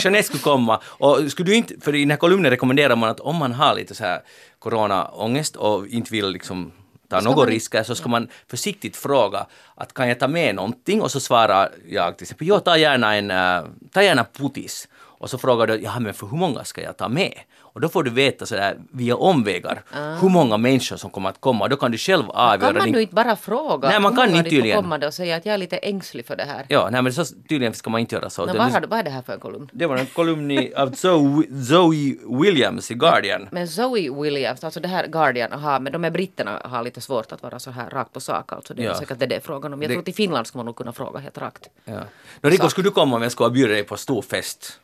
Jeanette skulle komma. Och skulle du inte... För i den här kolumnen rekommenderar man att om man har lite så här coronaångest och inte vill liksom ta några risker så ska man försiktigt fråga att kan jag ta med någonting och så svarar jag till exempel jo ta gärna en, äh, ta gärna putis. Och så frågar du, ja men för hur många ska jag ta med? Och då får du veta sådär via omvägar hur många människor som kommer att komma. Då kan du själv avgöra Kan man din nu inte bara fråga? Nej, man kan inte tydligen. komma då och säga att jag är lite ängslig för det här. Ja, nej men så tydligen ska man inte göra så. Utan vad, har, är det här för en kolumn? Det var en kolumn i, av Zoe, Zoe Williams i Guardian. Men Zoe Williams, alltså det här Guardian, aha, men de här britterna har lite svårt att vara så här rakt på sak alltså. Det är Ja. säkert det det är frågan om. Jag Det- tror till Finland ska man nog kunna fråga helt rakt. Ja. Nå, Rico, skulle du komma om jag skulle bjuda dig på stor fest?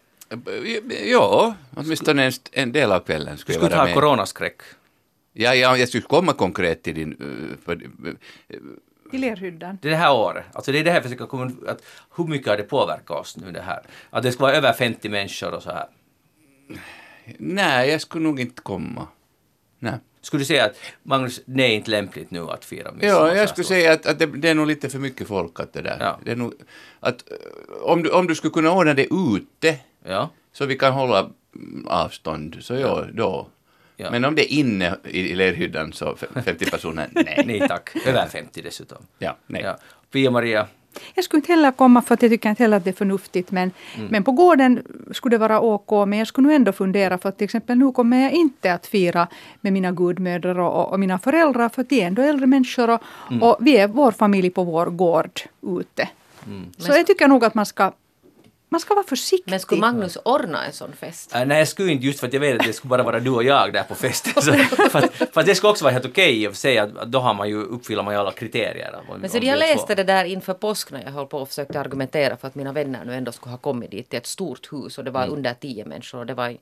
Ja, åtminstone en, en del av kvällen Du skulle skulle jag vara inte ha med. coronaskräck? Ja, ja, jag skulle komma konkret till din... för, I lerhyddan. Det är det här året. Alltså det är det här jag försöker komma att hur mycket har det påverkat oss nu det här? Att det ska vara över 50 människor och så här. nej, jag skulle nog inte komma. Nej. Skulle du säga att Magnus, det är inte lämpligt nu att fira midsommar Ja, jag skulle säga att, att det, det är nog lite för mycket folk att det där. Ja. Det är nog, att, om, du, om du skulle kunna ordna det ute Ja. så vi kan hålla mm, avstånd, så ja, då. Ja. Men om det är inne i, lerhyddan så f- 50 personer, nej. Nej tack. Över 50 dessutom. Ja, nej. Ja. Pia-Maria, Jag skulle inte heller komma för att jag tycker inte heller att det är förnuftigt. Men, men på gården skulle det vara OK. Men jag skulle nog ändå fundera för att till exempel nu kommer jag inte att fira med mina gudmödrar och, och mina föräldrar. För att de är ändå äldre människor och, och vi är vår familj på vår gård ute. Så Men- jag tycker nog att man ska, man ska vara försiktig. Men skulle Magnus ordna en sån fest? Äh, nej, jag skulle inte just för att jag vet att det skulle bara vara du och jag där på festen. Så, för att det skulle också vara helt okej i och för sig att då har man ju, uppfyller man ju alla kriterier. Om, Men så jag läste det där inför påsk när jag höll på och försökte argumentera för att mina vänner nu ändå skulle ha kommit dit till ett stort hus och det var under tio människor och det var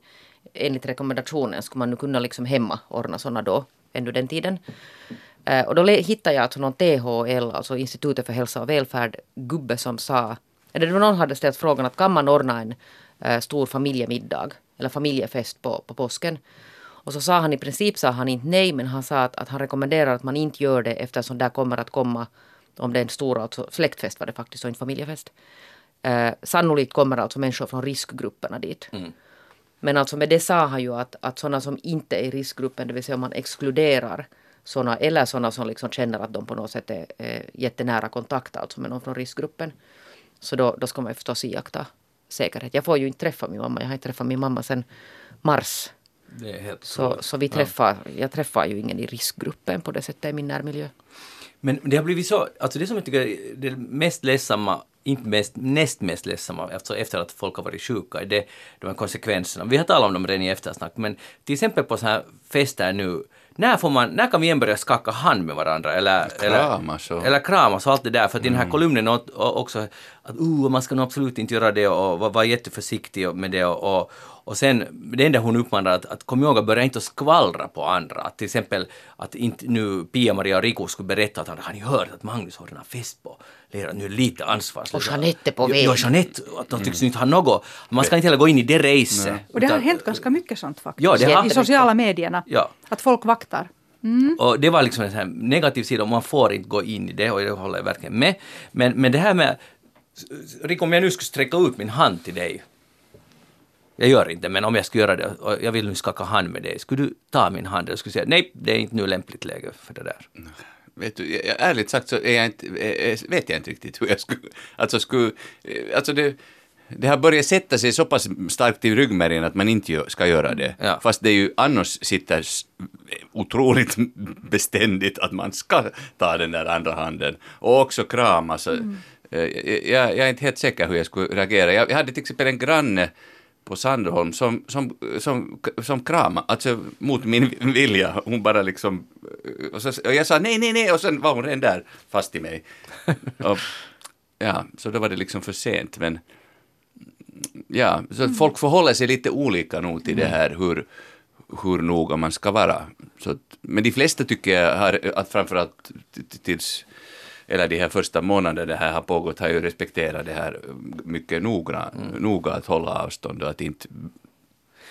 enligt rekommendationen skulle man nu kunna liksom hemma ordna sådana då, ännu den tiden. Eh, och då hittade jag alltså någon THL, alltså Institutet för hälsa och välfärd, gubbe som sa, eller det var någon hade ställt frågan att kan man ordna en eh, stor familjemiddag eller familjefest på, på påsken? Och så sa han i princip sa han inte nej, men han sa att, att han rekommenderar att man inte gör det eftersom där kommer att komma, om det är en stor alltså, släktfest var det faktiskt och inte familjefest. Eh, sannolikt kommer alltså människor från riskgrupperna dit. Men alltså med det sa han ju att, att sådana som inte är i riskgruppen, det vill säga om man exkluderar sådana eller sådana som liksom känner att de på något sätt är, är jättenära kontakt alltså med någon från riskgruppen. Så då, då ska man ju förstås iaktta säkerhet. Jag får ju inte träffa min mamma. Jag har inte träffat min mamma sedan mars. Det är helt Så, så vi träffar, jag träffar ju ingen i riskgruppen på det sättet i min närmiljö. Men det har blivit så, alltså det som jag tycker är det mest ledsamma, inte mest, näst mest ledsamma alltså efter att folk har varit sjuka, är det de här konsekvenserna. Vi har talat om dem redan i eftersnack, men till exempel på sådana här fester nu, när, får man, när kan vi igen börja skaka hand med varandra? Eller, Kramas eller, och- eller kramas och allt det där. För att i den här kolumnen å- å- också att uh, man ska nog absolut inte göra det och vara vara jätteförsiktig med det. Och, och, och sen, det enda hon uppmanar att, att kom ihåg att börja inte att skvallra på andra. Att till exempel att inte nu Pia-Maria och Rico skulle berätta att han har ni hört att Magnus har den här fest på Lera, nu är lite ansvarslöst. Och Jeanette på Jo, väg. Jo, Jeanette, att de tycks inte ha något. Man ska inte heller gå in i det racet. Och det har utan- hänt ganska mycket sånt faktiskt. Ja, det har- I sociala medierna. Ja. Att folk vaktar. Och det var liksom en här negativ sida, och man får inte gå in i det och det håller jag verkligen med. Men, men det här med, Rick om jag nu skulle sträcka ut min hand till dig, jag gör inte men om jag skulle göra det och jag vill nu skaka hand med dig, skulle du ta min hand och skulle säga nej, det är inte nu lämpligt läge för det där. Vet du, jag- ärligt sagt så är jag inte, vet jag inte riktigt hur jag skulle... Alltså, skulle, eh, alltså det, det har börjat sätta sig så pass starkt i ryggmärgen att man inte ska göra det. Ja. Fast det är ju annars sitter otroligt beständigt att man ska ta den där andra handen och också krama. Så, eh, jag, jag är inte helt säker hur jag skulle reagera. Jag, jag hade till exempel en granne på Sandholm som, som, som, som kramade, alltså mot min vilja. Hon bara liksom... Och, så, och jag sa nej, nej, nej och sen var hon redan där fast i mig. Och, ja, så då var det liksom för sent. Men ja, så att folk förhåller sig lite olika nog till det här hur, hur noga man ska vara. Så att, men de flesta tycker jag har, att framförallt tills eller de här första månaderna det här har pågått har ju respekterat det här mycket noga, noga att hålla avstånd och att inte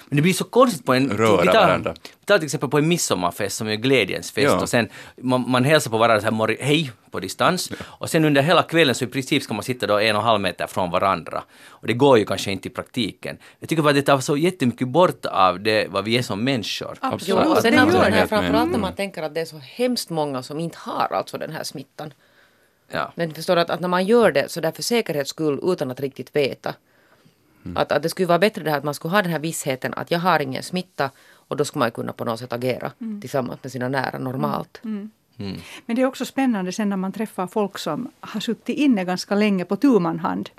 Men det blir så konstigt på en... Röra vi tar, varandra. Vi tar till exempel på en midsommarfest som är glädjens fest Ja. och sen man, man hälsar på varandra så här hej på distans och sen under hela kvällen så i princip ska man sitta då en och en halv meter från varandra. Och det går ju kanske inte i praktiken. Jag tycker bara att det tar så jättemycket bort av det vad vi är som människor. Absolut, och sen det gör det. framförallt när man tänker att det är så hemskt många som inte har alltså den här smittan. Ja. Men förstår du att, att när man gör det så där för säkerhets skull utan att riktigt veta. Att, att det skulle vara bättre det här att man skulle ha den här vissheten att jag har ingen smitta och då skulle man kunna på något sätt agera tillsammans med sina nära normalt. Men det är också spännande sen när man träffar folk som har suttit inne ganska länge på tu man hand.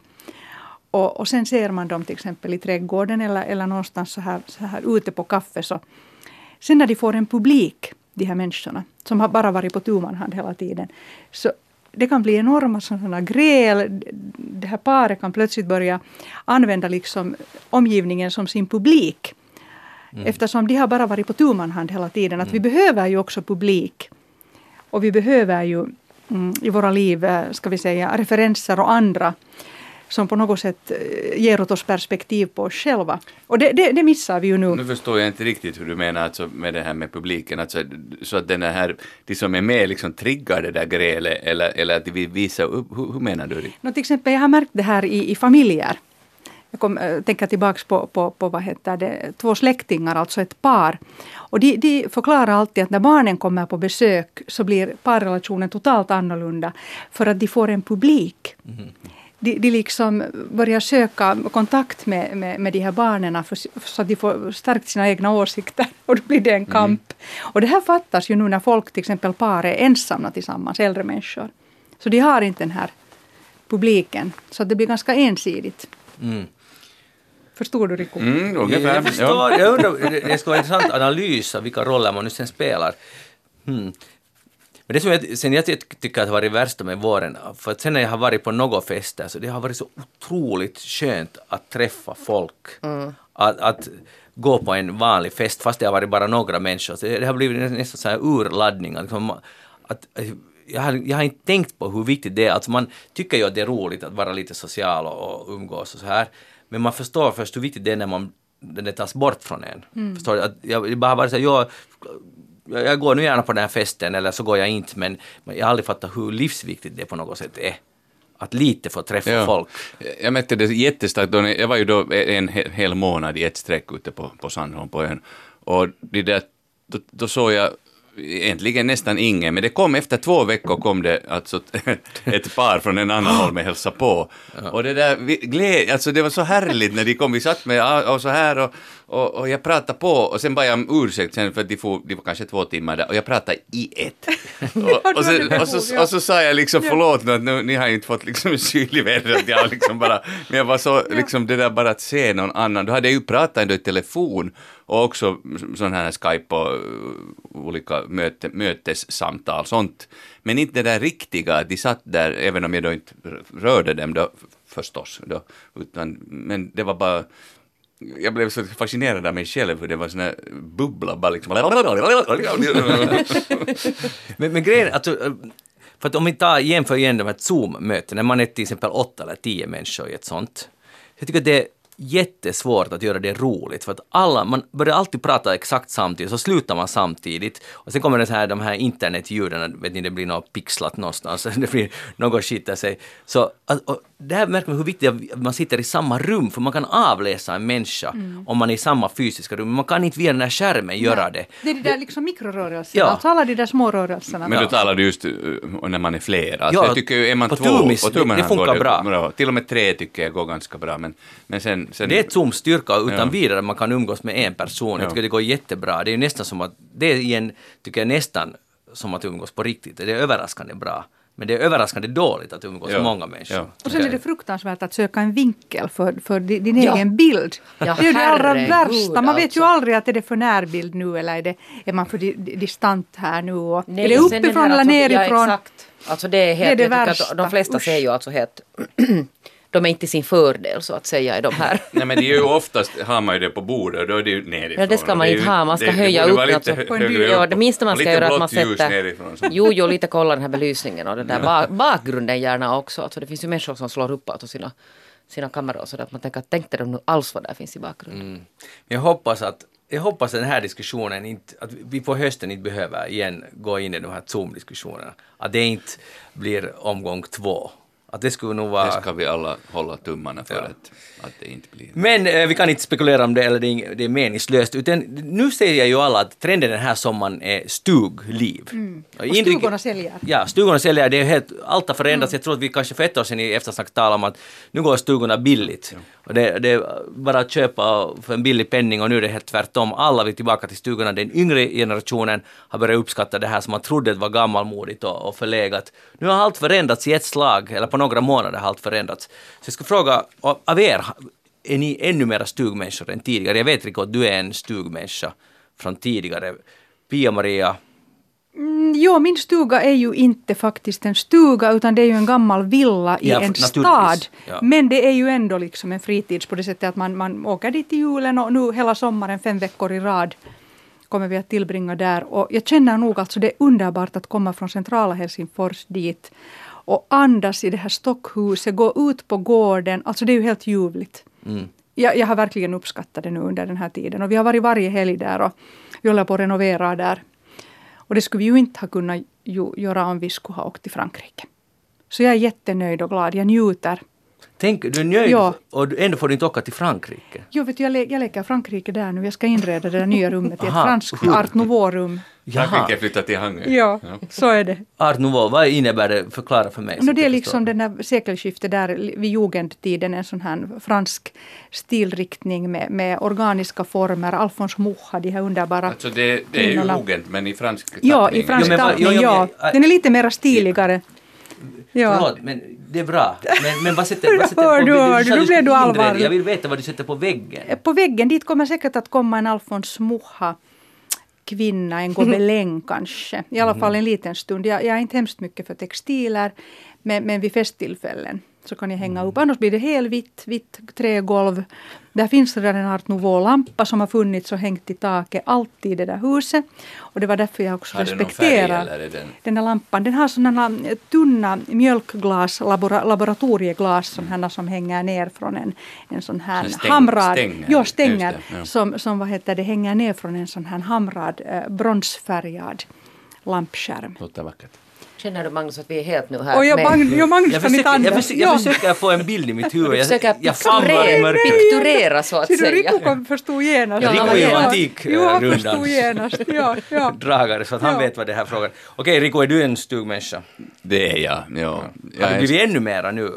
Och, och sen ser man dem till exempel i trädgården eller, eller någonstans så här, så här ute på kaffe. Så. Sen när de får en publik, de här människorna, som har bara varit på tu man hand hela tiden. Så det kan bli enorma sådana gräl. Det här paret kan plötsligt börja använda liksom omgivningen som sin publik. Eftersom de har bara varit på tu hand hela tiden. Att vi behöver ju också publik. Och vi behöver ju mm, i våra liv, eh, ska vi säga, referenser och andra som på något sätt eh, ger åt oss perspektiv på oss själva. Och det, det, det missar vi ju nu. Nu förstår jag inte riktigt hur du menar alltså med det här med publiken, alltså, så att den här, de som är med liksom triggar det där grälet eller, eller att de vill visa upp, hur, hur menar du? det? Nå, till exempel, jag har märkt det här i, i familjer. Jag kom, äh, tänker tillbaka på, på, på vad heter det, två släktingar, alltså ett par. Och de, de förklarar alltid att när barnen kommer på besök så blir parrelationen totalt annorlunda. För att de får en publik. De, de liksom börjar söka kontakt med, med, med de här barnen för, så att de får stärkt sina egna åsikter. Och då blir det en kamp. Och det här fattas ju nu när folk, till exempel par, är ensamma tillsammans, äldre människor. Så de har inte den här publiken. Så att det blir ganska ensidigt. Mm. Förstår du Riku? Mm, Jag, ungefär. jag förstår, jag undrar, det- det skulle vara intressant analys av vilka roller man nu sen spelar. Hmm. Men det som jag, sen jag ty- tycker att har varit värsta med våren, för att sen när jag har varit på några fester så det har varit så otroligt skönt att träffa folk. Att, att gå på en vanlig fest fast det har varit bara några människor. Så det, har blivit nästan så här urladdning. Att, liksom, att, jag, har, jag har inte tänkt på hur viktigt det är. Alltså man tycker ju att det är roligt att vara lite social och, och umgås och så här. Men man förstår först hur viktigt det är när man, det tas bort från en. Förstår du? Att jag, jag bara varit så här, jag, jag går nu gärna på den här festen eller så går jag inte men, jag har aldrig fattat hur livsviktigt det på något sätt är. Att lite få träffa Ja. folk. Jag märkte det jättestarkt, jag var ju då en he- hel månad i ett streck ute på, på Sandholm på ön. Och det där, då, då såg jag egentligen nästan ingen, men det kom efter två veckor kom det alltså ett par från en annan håll med hälsa på. Och det där, vi- gled, alltså det var så härligt när de kom, vi satt med och, och så här och, och, och jag pratade på och sen bad jag om ursäkt sen för att de, får, de var kanske två timmar där och jag pratade i ett. Och, och, sen, och, så, och så sa jag liksom förlåt nu att nu, ni har ju inte fått liksom syl i vädret, jag liksom bara, men jag var så liksom det där bara att se någon annan, då hade jag ju pratat ändå i telefon och också sån här Skype äh, och olika möte, mötessamtal, sånt. Men inte det där riktiga, att de satt där, även om jag då inte rörde dem då förstås, då, utan, men det var bara jag blev så fascinerad av mig själv hur det var sån här bubbla bara liksom. Men, men grejen alltså, äh, för att om vi tar jämför igen de här Zoom-mötena, när man är till exempel åtta eller tio människor i ett sånt. Jag tycker att det är jättesvårt att göra det roligt för att alla, man börjar alltid prata exakt samtidigt så slutar man samtidigt och sen kommer det så här, de här internetljuden, vet ni, det blir något pixlat någonstans, det blir något skiter sig. Så och det här märker man hur viktigt det är att man sitter i samma rum för man kan avläsa en människa om man är i samma fysiska rum, men man kan inte via den här skärmen göra det. Det är de där liksom mikrorörelserna, Ja. alltså alla de där små rörelserna. Men du just uh, när man är flera. Alltså Ja, jag tycker ju, är man två Tumis, och tummen det- det funkar går bra. Till och med tre tycker jag går ganska bra. Men, men sen, sen Det är ett Zooms styrka utan Ja. vidare man kan umgås med en person. Ja. Jag tycker det går jättebra. Det är ju nästan som att, det är igen, tycker jag nästan som att umgås på riktigt. Det är överraskande bra. Men det är överraskande dåligt att umgås Ja. med många människor. Ja. Och sen är det fruktansvärt att söka en vinkel för, för di- din Ja. egen bild. Ja, det är ju det allra värsta. Man vet ju alltså. aldrig att är det för närbild nu eller är, det, är man för di, di, distant här nu. Och är det uppifrån eller nerifrån? Ja, exakt. Alltså det är helt, Det är det jag att de flesta Usch. ser ju alltså helt, de är inte i sin fördel så att säga i de här. Nej men det är ju oftast, har man ju det på bordet och då är det ju nerifrån. Ja, det ska Och man är inte ju- ha. Man ska det- höja det upp alltså. lite På en högre Ja, det minsta man och ska göra är att man sätter... nerifrån. så- Jo, jo, lite kolla den här belysningen och den där ba- bakgrunden gärna också. Alltså det finns ju människor som slår upp alltså sina, sina kameror så att man tänker att tänkte de nu alls vad där finns i bakgrunden. Men jag hoppas att jag hoppas att den här diskussionen inte, att vi på hösten inte behöver igen gå in i de här Zoom-diskussionerna. Att det inte blir omgång två. Att det skulle nog vara... Det ska vi alla hålla tummarna för Ja. att, att det inte blir. Men eh, vi kan inte spekulera om det, eller det är, det är meningslöst. Utan nu säger ju alla att trenden den här sommaren är stugliv. Och Och stugorna säljer. Ja, stugorna säljer. Det är helt, allt har förändrats. Jag tror att vi kanske för ett år sedan i eftersnack talade om att nu går stugorna billigt. Och det, det är bara att köpa för en billig penning och nu är det helt tvärtom. Alla vill tillbaka till stugorna. Den yngre generationen har börjat uppskatta det här som man trodde var gammalmodigt och, och förlegat. Nu har allt förändrats i ett slag, eller på några månader har allt förändrats. Så jag ska fråga av er, är ni ännu mera stugmänniskor än tidigare? Jag vet Rico att du är en stugmänniska från tidigare. Pia-Maria, Mm, Jo, min stuga är ju inte faktiskt en stuga utan det är ju en gammal villa i Ja, en stad. Ja. Men det är ju ändå liksom en fritids på det sättet att man, man åker dit i julen och nu hela sommaren fem veckor i rad kommer vi att tillbringa där. Och jag känner nog alltså det är underbart att komma från centrala Helsingfors dit och andas i det här stockhuset, gå ut på gården. Alltså det är ju helt ljuvligt. Jag, jag har verkligen uppskattat det nu under den här tiden och vi har varit varje helg där och vi håller på att renovera där. Och det skulle vi ju inte ha kunnat ju, göra om vi skulle ha åkt till Frankrike. Så jag är jättenöjd och glad. Jag njuter. Tänk, du är nöjd Ja. och du- ändå får du inte åka till Frankrike. Jo, vet du, jag, le, jag leker Frankrike där nu. Jag ska inreda det där nya rummet till ett franskt art nouveau-rum. Frankrike flyttar till Hangö. Ja, så är det. Art Nouveau, vad innebär det? Förklara för mig. No, det är liksom den där sekelskiftet där vid jugendtiden, en sån här fransk stilriktning med, med organiska former. Alphonse Mucha, de här underbara Alltså det, det är ju jugend men i fransk Ja, tappning. i fransk men tappning, jo, jo, ja. men- Den är lite mer stiligare. Ja. Förlåt, men det är bra. Men, men vad sätter, vad sätter Hör du, hör du, du blev du allvarlig. Jag vill veta vad du sätter på väggen. På väggen dit kommer säkert att komma en Alphonse Mucha kvinna, en gobeläng kanske. I alla fall en liten stund. Jag, jag är inte hemskt mycket för textiler, men, men vid festtillfällen så kan jag hänga upp. Annars blir det helvitt, vitt trägolv. Där finns redan en art nouveau-lampa som har funnits och hängt i taket alltid i det där huset. Och det var därför jag också Har den färg den... den där lampan. Den har sådana tunna mjölkglas, labora, laboratorieglas som, här, som hänger ner från en, en sån här stäng- hamrad. stänger. Jo, stänger. det, ja. Som, som vad heter det, hänger ner från en sån här hamrad eh, bronsfärgad lampskärm. Låter vackert. Känner du Magnus att vi är helt nu här Och jag, Mag, jag Magnus Jag kan inte jag, försöker, jag försöker få en bild i mitt huvud. Du Jag, försöker jag famlar i mörkret. pikturera så att Ser du, säga. Riku kom- förstod genast. Ja, Riku är ju Ja. antik, Jo, han förstod rundan. genast. Ja, ja. dragare så att han Ja. vet vad det här frågan Okej Rico, är du en stugmänniska? Det är jag. Ja. Har Jag du är- blivit ännu mera nu?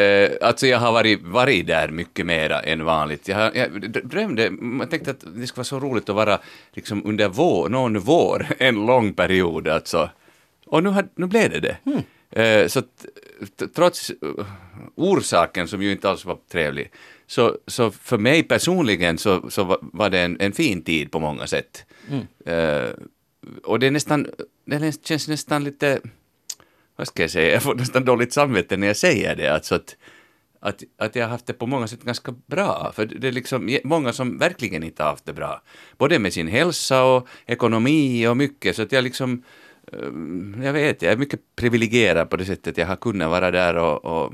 Eh, alltså jag har varit, varit där mycket mera än vanligt. Jag, har, jag drömde, man tänkte att det skulle vara så roligt att vara liksom under vår, någon vår en lång period alltså. Och nu, har, nu blev det det. Eh, så trots uh, orsaken som ju inte alls var trevlig, så, så för mig personligen så, så var, var det en, en fin tid på många sätt. Eh, och det är nästan, det känns nästan lite vad ska jag säga, jag får nästan dåligt samvete när jag säger det, alltså att, att, att jag har haft det på många sätt ganska bra. För det är liksom många som verkligen inte har haft det bra. Både med sin hälsa och ekonomi och mycket. Så att jag liksom, eh, jag vet, jag är mycket privilegierad på det sättet. Jag har kunnat vara där och, och,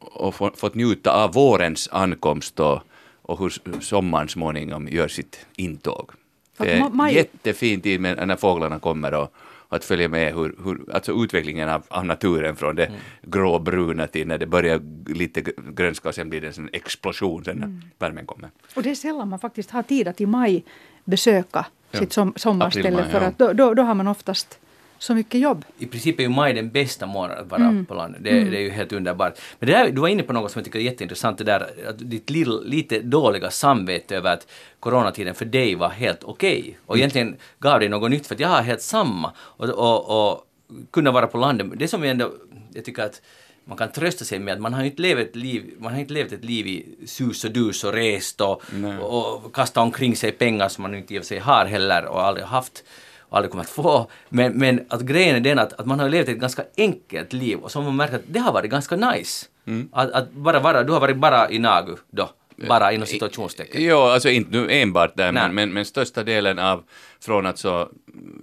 och få, fått njuta av vårens ankomst och, och hur sommaren småningom gör sitt intåg. Det är maj- jättefin tid när fåglarna kommer och, att följa med hur, hur alltså utvecklingen av, av naturen från det gråbruna till när det börjar lite gr- grönska och sen blir det en explosion sen när värmen kommer. Och det är sällan man faktiskt har tid att i maj besöka. Sitt som, sommarställe April, för att då, då, då har man oftast så mycket jobb. I princip är ju maj den bästa månaden att vara Mm. på landet. Det, det är ju helt underbart. Men det där, du var inne på något som jag tycker är jätteintressant, det där att ditt lill, lite dåliga samvete över att coronatiden för dig var helt okej. Och Mm. egentligen gav dig något nytt, för att jag har helt samma. Och, och, och kunna vara på landet. Det som jag ändå, jag tycker att man kan trösta sig med att man har inte levt ett liv, man har inte levt ett liv i sus och dus och rest och, och kastat omkring sig pengar som man inte i och för sig har heller och aldrig haft och aldrig kommer att få. Men, men att grejen är den att, att man har levt ett ganska enkelt liv och så har man märkt att det har varit ganska nice. Att, att bara vara, du har varit bara i Nagu då, bara inom situationstecken. Jo, alltså inte nu enbart där, men, men, men största delen av från alltså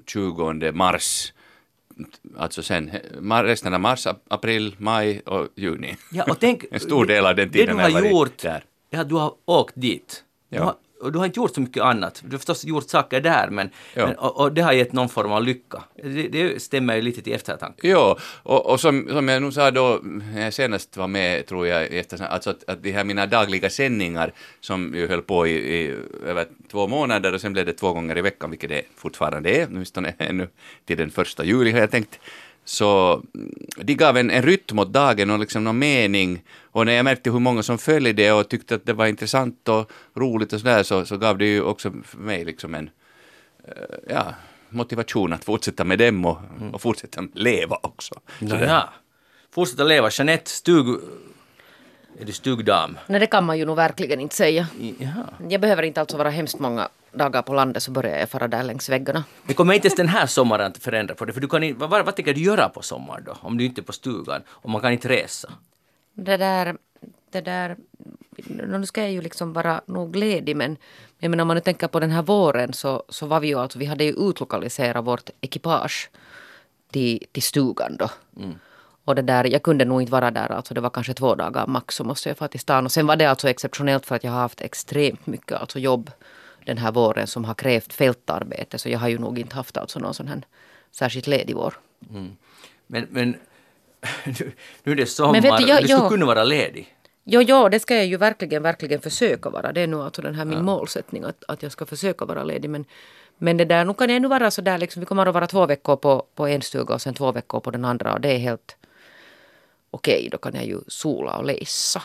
20 mars, alltså sen resten av mars, ap- april, maj och juni. Ja, och tänk, En stor del av den tiden Det du har varit gjort där. är att du har åkt dit. Du Ja. har, och du har inte gjort så mycket annat. Du har förstås gjort saker där, men, Ja. men och, och det har gett någon form av lycka. Det, det stämmer ju lite till eftertanke. Jo, och, och som, som jag nog sa då, när jag senast var med, tror jag, efter, alltså att, att de här mina dagliga sändningar som ju höll på i, i över två månader och sen blev det två gånger i veckan, vilket det fortfarande är, åtminstone ännu till den första juli har jag tänkt, så mm, de gav en, en rytm åt dagen och liksom någon mening. Och när jag märkte hur många som följde det och tyckte att det var intressant och roligt och sådär så, så gav det ju också för mig liksom en, eh, ja, motivation att fortsätta med dem och, och fortsätta leva också. Sådär. Ja. Fortsätta leva. Jeanette, stug... Är du stugdam? Nej, det kan man ju nog verkligen inte säga. Jaha. Jag behöver inte alltså vara hemskt många dagar på landet så börjar jag fara där längs väggarna. Det kommer inte ens den här sommaren att förändra på det, för du kan inte, vad, vad, tänker du göra på sommaren då? Om du inte är på stugan och man kan inte resa? Det där, det där, nu ska jag ju liksom vara nog ledig men jag menar om man nu tänker på den här våren så, så var vi ju alltså, vi hade ju utlokaliserat vårt ekipage till, till stugan då. Och det där, jag kunde nog inte vara där alltså, det var kanske två dagar max så måste jag fara till stan. Och sen var det alltså exceptionellt för att jag har haft extremt mycket alltså jobb den här våren som har krävt fältarbete så jag har ju nog inte haft alltså någon sån här särskilt ledig vår. Men, men nu, nu är det sommar, Men vet du, jag- du skulle jag- kunna vara ledig. Jo, jo, det ska jag ju verkligen, verkligen försöka vara. Det är nog alltså den här min målsättning att, att jag ska försöka vara ledig. Men, men det där, nu kan jag nu vara så där liksom, vi kommer att vara två veckor på, på en stuga och sen två veckor på den andra och det är helt okej, då kan jag ju sola och läsa.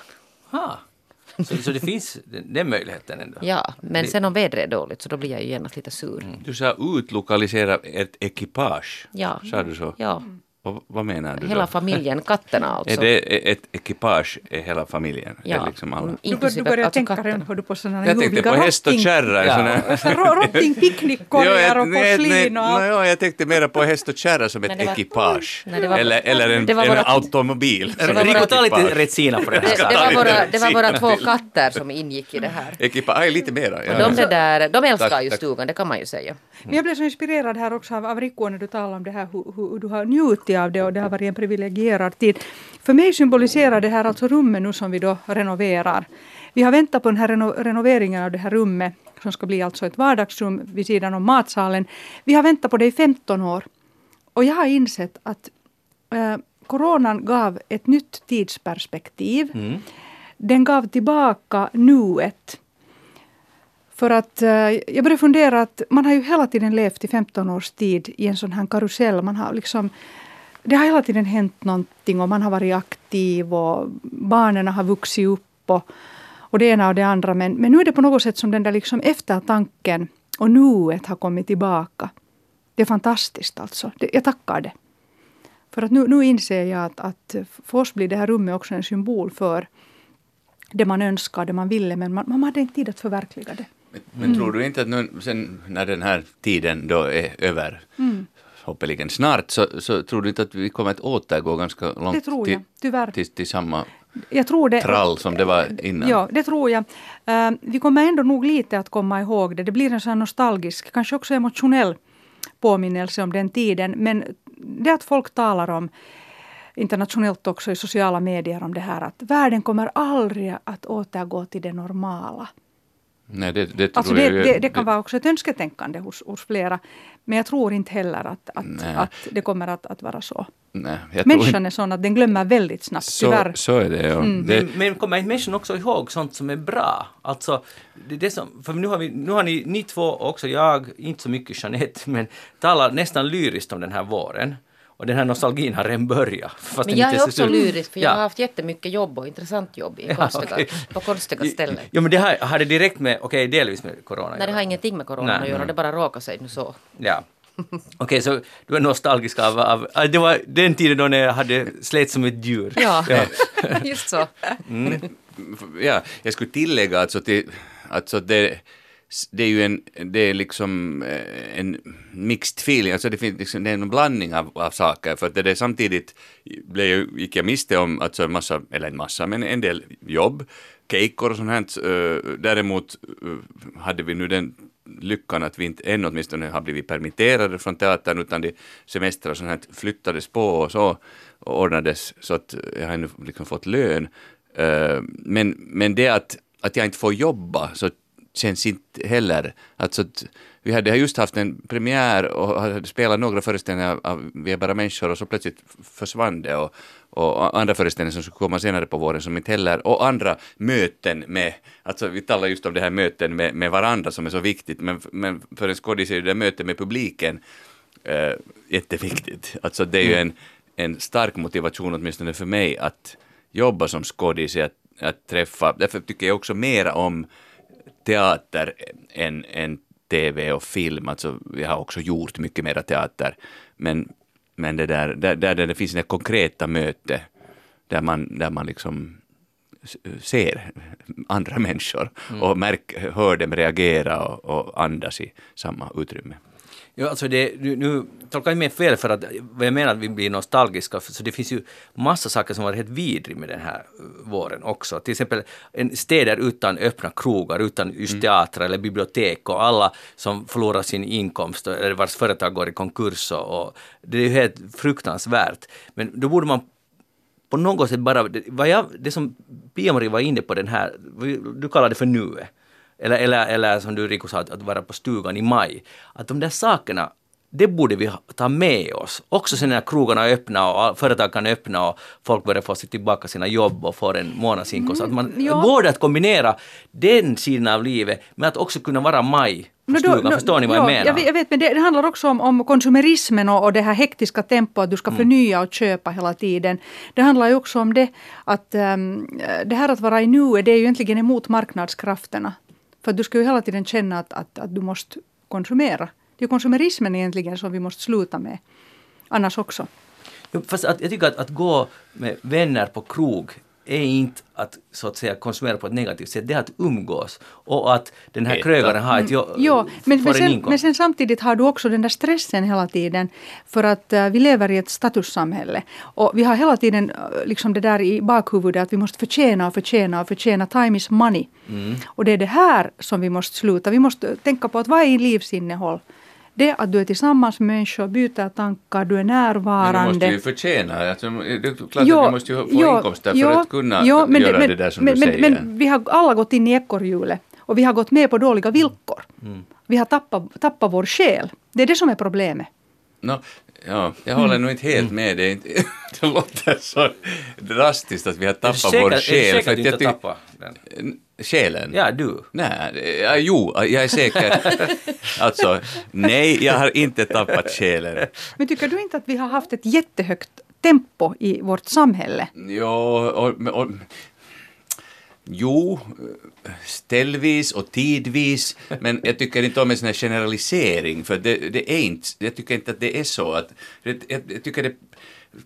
Ha. Så, så det finns den, möjligheten ändå? Ja, men Det- sen om vädret är dåligt så då blir jag ju genast lite sur. Du sa utlokalisera ett ekipage. Ja. Sa du så? Ja, Och, vad menar du hela då? familjen, katterna alltså. Är det ett ekipage är hela familjen? Är ja, liksom alla? Du, bör, du börjar alltså tänka katterna. redan hör du på sådana Jag tänkte på häst och kärra. en Ja. sån här- Så rå- Rotting, picknickkorgar och porslin och allt. ja, jag tänkte mera på häst och kärra som ett ekipage. Nej, det var- eller eller en, det var en våra- automobil. Rico, ta lite retsina på det Det, här. det, var våra, det var våra två katter som ingick i det här. Ekipage, lite mera. Ja, De, där, de älskar Tack, ju stugan, det kan man ju säga. Men jag blev så inspirerad här också av, av Rico när du talade om det här hur du har njutit av det och det har varit en privilegierad tid. För mig symboliserar det här alltså rummet nu som vi då renoverar. Vi har väntat på den här reno, renoveringen av det här rummet som ska bli alltså ett vardagsrum vid sidan om matsalen. Vi har väntat på det i 15 år. Och jag har insett att eh, coronan gav ett nytt tidsperspektiv. Den gav tillbaka nuet. För att eh, jag började fundera att man har ju hela tiden levt i 15 års tid i en sån här karusell. Man har liksom, det har hela tiden hänt någonting och man har varit aktiv och barnen har vuxit upp och, och det ena och det andra. Men, men nu är det på något sätt som den där liksom eftertanken och nuet har kommit tillbaka. Det är fantastiskt alltså. Det, jag tackar det. För att nu, nu inser jag att, att för oss blir det här rummet också en symbol för det man önskar, det man ville, men man, man hade inte tid att förverkliga det. Men tror du inte att nu sen när den här tiden då är över, Mm. Hoppeligen snart, så, så tror du inte att vi kommer att återgå ganska långt Det tror jag, tyvärr. till, till samma Jag tror det. trall som det var innan? Ja, det tror jag. Eh, vi kommer ändå nog lite att komma ihåg det. Det blir en sån nostalgisk, kanske också emotionell påminnelse om den tiden. Men det att folk talar om internationellt också i sociala medier om det här att världen kommer aldrig att återgå till det normala. Nej, det, det tror Alltså det, det, det kan vara också ett önsketänkande hos, hos flera. Men jag tror inte heller att, att, att det kommer att, att vara så. Nej, jag tror Människan inte, är sån att den glömmer väldigt snabbt, så, tyvärr. så är det, ja. Mm. det Men, men kommer inte människan också ihåg sånt som är bra? Alltså, det det som, för nu har, vi, nu har ni, ni två och också jag, inte så mycket Jeanette, men talar nästan lyriskt om den här våren. Och den här nostalgin har redan börjat. fast Men jag inte är så också lyrisk för jag Ja. har haft jättemycket jobb och intressant jobb i Ja, konstiga, okej. på konstiga ställen. Ja men det har, har det direkt med, okej delvis med corona Nej, det göra. har ingenting med corona Nej. att göra, det bara råkar sig nu så. Ja. Okej, så du är nostalgisk av, av, av... Det var den tiden då när jag hade slet som ett djur. Ja, just så. ja, jag skulle tillägga alltså, till, alltså det, det är ju en, det är liksom eh, en mixed feeling, alltså det, finns liksom, det är en blandning av, av saker för att det är samtidigt blev, jag- gick jag miste om alltså en massa, eller en massa, men en del jobb, kejkor och sånt här. Eh, däremot eh, hade vi nu den lyckan att vi inte än åtminstone har blivit permitterade från teatern utan de semestrar och sånt här flyttades på och så och ordnades så att jag har ännu liksom fått lön. Men, men det att, att jag inte får jobba så känns inte heller, alltså vi hade just haft en premiär och hade spelat några föreställningar av Vi är bara människor och så plötsligt försvann det och, och andra föreställningar som skulle komma senare på våren som inte heller, och andra möten med, alltså vi talar just om det här möten med, med varandra som är så viktigt, men, men för en skådis är ju det mötet med publiken eh, jätteviktigt. Alltså det är ju en, en stark motivation åtminstone för mig att jobba som skådis, att, att träffa, därför tycker jag också mera om teater än, än tv och film. Alltså, jag har också gjort mycket mera teater. Men, men det där, där, där det finns det konkreta möte där man, där man liksom ser andra människor och märk, hör dem reagera och, och andas i samma utrymme. Ja, alltså det, nu, nu tolkar jag mig fel för att vad jag menar att vi blir nostalgiska, så det finns ju massa saker som varit helt vidrig med den här eh, våren också. Till exempel en städer utan öppna krogar, utan just teatrar eller bibliotek och alla som förlorar sin inkomst eller vars företag går i konkurs och, och det är ju helt fruktansvärt. Men då borde man på något sätt bara, det, vad jag, det som Pia-Marie var inne på den här, du kallar det för nuet. Eller, eller, eller som du Rico sa, att, att vara på stugan i maj. Att de där sakerna, det borde vi ta med oss. Också sen när krogarna är öppna och företag kan öppna och folk börjar få sig tillbaka sina jobb och får en månadsinkomst. att man, ja. Går det att kombinera den sidan av livet med att också kunna vara maj på No, stugan? no, Förstår ni vad ja, jag menar? Jag vet, jag vet, men det, det handlar också om, om konsumerismen och, och det här hektiska tempot, att du ska Mm. förnya och köpa hela tiden. Det handlar ju också om det att ehm, det här att vara i nuet, det är ju egentligen emot marknadskrafterna. För att du ska ju hela tiden känna att, att, att du måste konsumera. Det är ju konsumerismen egentligen som vi måste sluta med. Annars också. Jo, Fast att, jag tycker att, att gå med vänner på krog är inte att så att säga konsumera på ett negativt sätt, det är att umgås. Och att den här Äta. krögaren har ett jo, Jo, men, får men, en sen, men sen samtidigt har du också den där stressen hela tiden. För att eh, vi lever i ett statussamhälle. Och vi har hela tiden eh, liksom det där i bakhuvudet att vi måste förtjäna och förtjäna och förtjäna. Time is money. Mm. Och det är det här som vi måste sluta. Vi måste tänka på att vad är livsinnehåll? Det att du är tillsammans med människor, byter tankar, du är Men du närvarande. måste ju förtjäna, alltså, det är klart Jo, att du måste ju få jo, inkomster för jo, att kunna jo, men göra men, det där som men, du säger. Men vi har alla gått in i ekorrhjulet och vi har gått med på dåliga villkor. Mm. Vi har tappat, tappat vår själ. Det är det som är problemet. Nå, ja, jag håller Mm. nog inte helt med dig. Det låter så drastiskt att vi har tappat vår är du själ. säker för att du jag inte tappar den? Själen? Ja, du. Nej, ja, jo, jag är säker. alltså, nej, jag har inte tappat själen. Men tycker du inte att vi har haft ett jättehögt tempo i vårt samhälle? Jo, och, och, jo, ställvis och tidvis, men jag tycker inte om en sån här generalisering, för det, det är inte, jag tycker inte att det är så. Att, jag, jag, jag tycker det,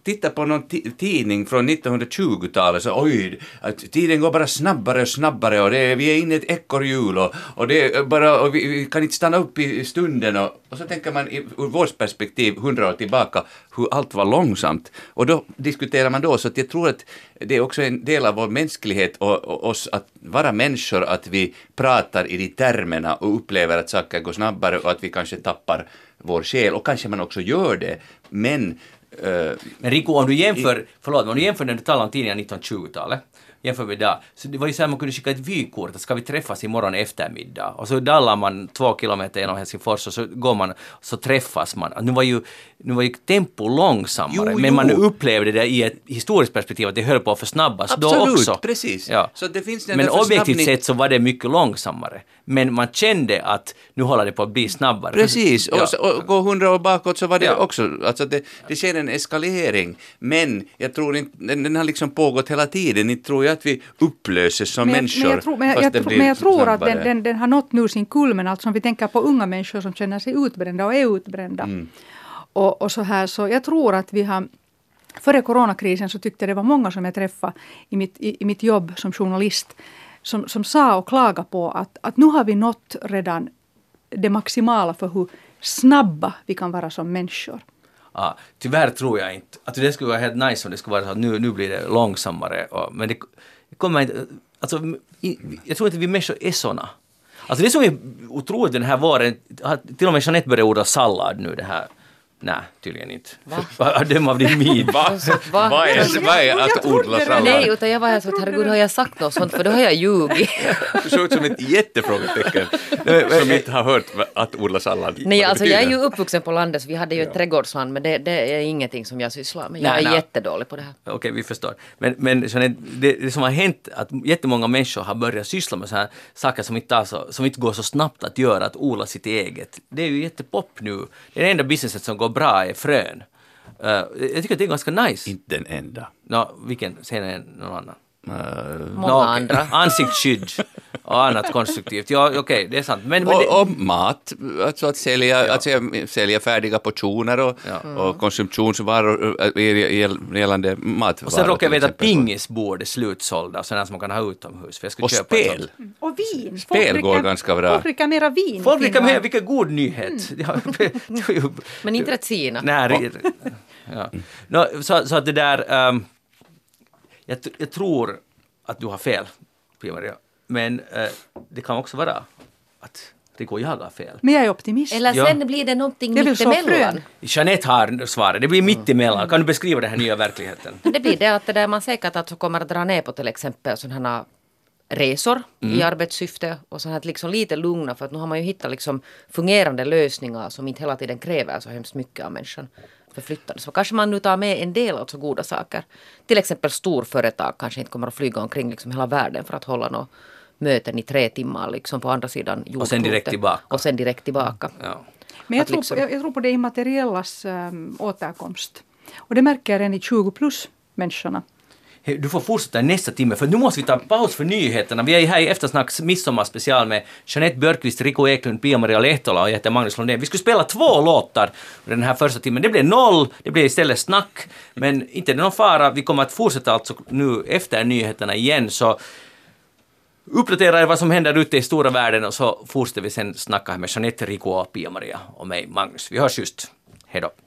titta på någon tidning från 1920-talet, så oj, att tiden går bara snabbare och snabbare och det, är- vi är inne i ett ekorrhjul och, och det är bara, och vi, vi kan inte stanna upp i, i stunden och, och så tänker man i, ur vårt perspektiv hundra år tillbaka hur allt var långsamt. Och då diskuterar man då så att jag tror att det är också en del av vår mänsklighet och, och oss att vara människor att vi pratar i de termerna och upplever att saker går snabbare och att vi kanske tappar vår själ och kanske man också gör det. Men men Rico, om du jämför, förlåt, om du jämför när du talar om tidningar 1920-talet, jämför med idag, så det var ju så här man kunde skicka ett vykort, att ska vi träffas imorgon eftermiddag? Och så dallar man två kilometer genom Helsingfors och så går man, så träffas man. Nu var ju, nu var ju tempo långsammare, Jo, men man jo. upplevde det i ett historiskt perspektiv att det höll på att försnabbas då Absolut, också. precis. Ja. Så det finns den men objektivt sett så var det mycket långsammare. Men man kände att nu håller det på att bli snabbare. Precis, Ja. och, så- och gå hundra år bakåt så var det Ja. också, alltså det, det sker en en eskalering, men jag tror inte, den, den har liksom pågått hela tiden. Inte tror jag att vi upplöses som Men människor. men jag tror, men jag, jag, men jag tror att den, den, den har nått nu sin kulmen. Alltså om vi tänker på unga människor som känner sig utbrända och är utbrända. Mm. Och, och så här, så jag tror att vi har Före coronakrisen så tyckte jag det var många som jag träffade i mitt, i, i mitt jobb som journalist som, som sa och klagade på att, att nu har vi nått redan det maximala för hur snabba vi kan vara som människor. Ja, tyvärr tror jag inte. Alltså det skulle vara helt nice om det skulle vara så att nu, nu blir det långsammare. Och, men det, det kommer inte... Alltså, i, jag tror inte vi människor är såna. Alltså det som är otroligt den här våren, till och med Jeanette började odla sallad nu det här. Nej, tydligen inte. Att döma av din min. Va? Va? Vad är, vad är att odla det. sallad? Nej, utan jag var här så att herregud har jag sagt något sånt för då har jag ljugit. Du såg ut som ett jättefrågetecken som inte har hört att odla sallad. Nej, det alltså jag är ju uppvuxen på landet så vi hade ju ett trädgårdsland men det, det är ingenting som jag sysslar med. Jag Nej, är nej. jättedålig på det här. Okej, vi förstår. Men, men det, det som har hänt att jättemånga människor har börjat syssla med så här saker som inte, tar så, som inte går så snabbt att göra, att odla sitt eget. Det är ju jättepop nu. Det enda businesset som går bra är frön. Eh, jag tycker att det är ganska nice. Inte den enda. Nå, vilken? Säg någon annan. Många Nå, okej. andra. Ansiktsskydd och annat konstruktivt. Ja, okej, det är sant. Men, men det, Och, och mat, alltså att sälja, att sälja, sälja färdiga portioner och, Ja. och konsumtionsvaror äh, gäll- gällande matvaror. och sen råkar jag veta att pingisbord är slutsålda, sådana som man kan ha utomhus. För jag Och spel. sånt. Och vin! Spel Folk går ganska bra. Folk dricker mera vin. Folk dricker med, vilken god nyhet! Ja, ju- Men inte rätt. Nej, ja. Nå, så, så att det där... ehm, jag, jag tror att du har fel, Pia-Maria. Men eh, det kan också vara att Rico jag har fel. Men jag är optimist. Eller Ja. sen blir det någonting mittemellan. Jeanette har svaret, det blir mittemellan. Kan du beskriva den här nya verkligheten? Det blir det att det där man säkert alltså kommer att dra ner på till exempel sådana här resor i arbetssyfte och så här liksom lite lugna för att nu har man ju hittat liksom fungerande lösningar som inte hela tiden kräver så hemskt mycket av människan förflyttande. Så kanske man nu tar med en del av så goda saker. Till exempel storföretag kanske inte kommer att flyga omkring liksom hela världen för att hålla något möten i tre timmar liksom på andra sidan jordklotet. Och sen direkt tillbaka. Och sen direkt tillbaka. Ja. Men jag tror, liksom- på, jag, jag tror på det immateriellas um, återkomst. Och det märker jag redan i 20 plus människorna. Du får fortsätta i nästa timme, för nu måste vi ta en paus för nyheterna. Vi är här i Eftersnacks midsommarspecial med Jeanette Björkqvist, Rico Eklund, Pia-Maria Lehtola och jag heter Magnus Lundén. Vi skulle spela två låtar den här första timmen. Det blev noll, det blev istället snack. Men inte är det någon fara, vi kommer att fortsätta alltså nu efter nyheterna igen. Så uppdatera er vad som händer ute i stora världen och så fortsätter vi sen snacka här med Jeanette, Rico, Pia-Maria och mig, Magnus. Vi hörs just. Hej då.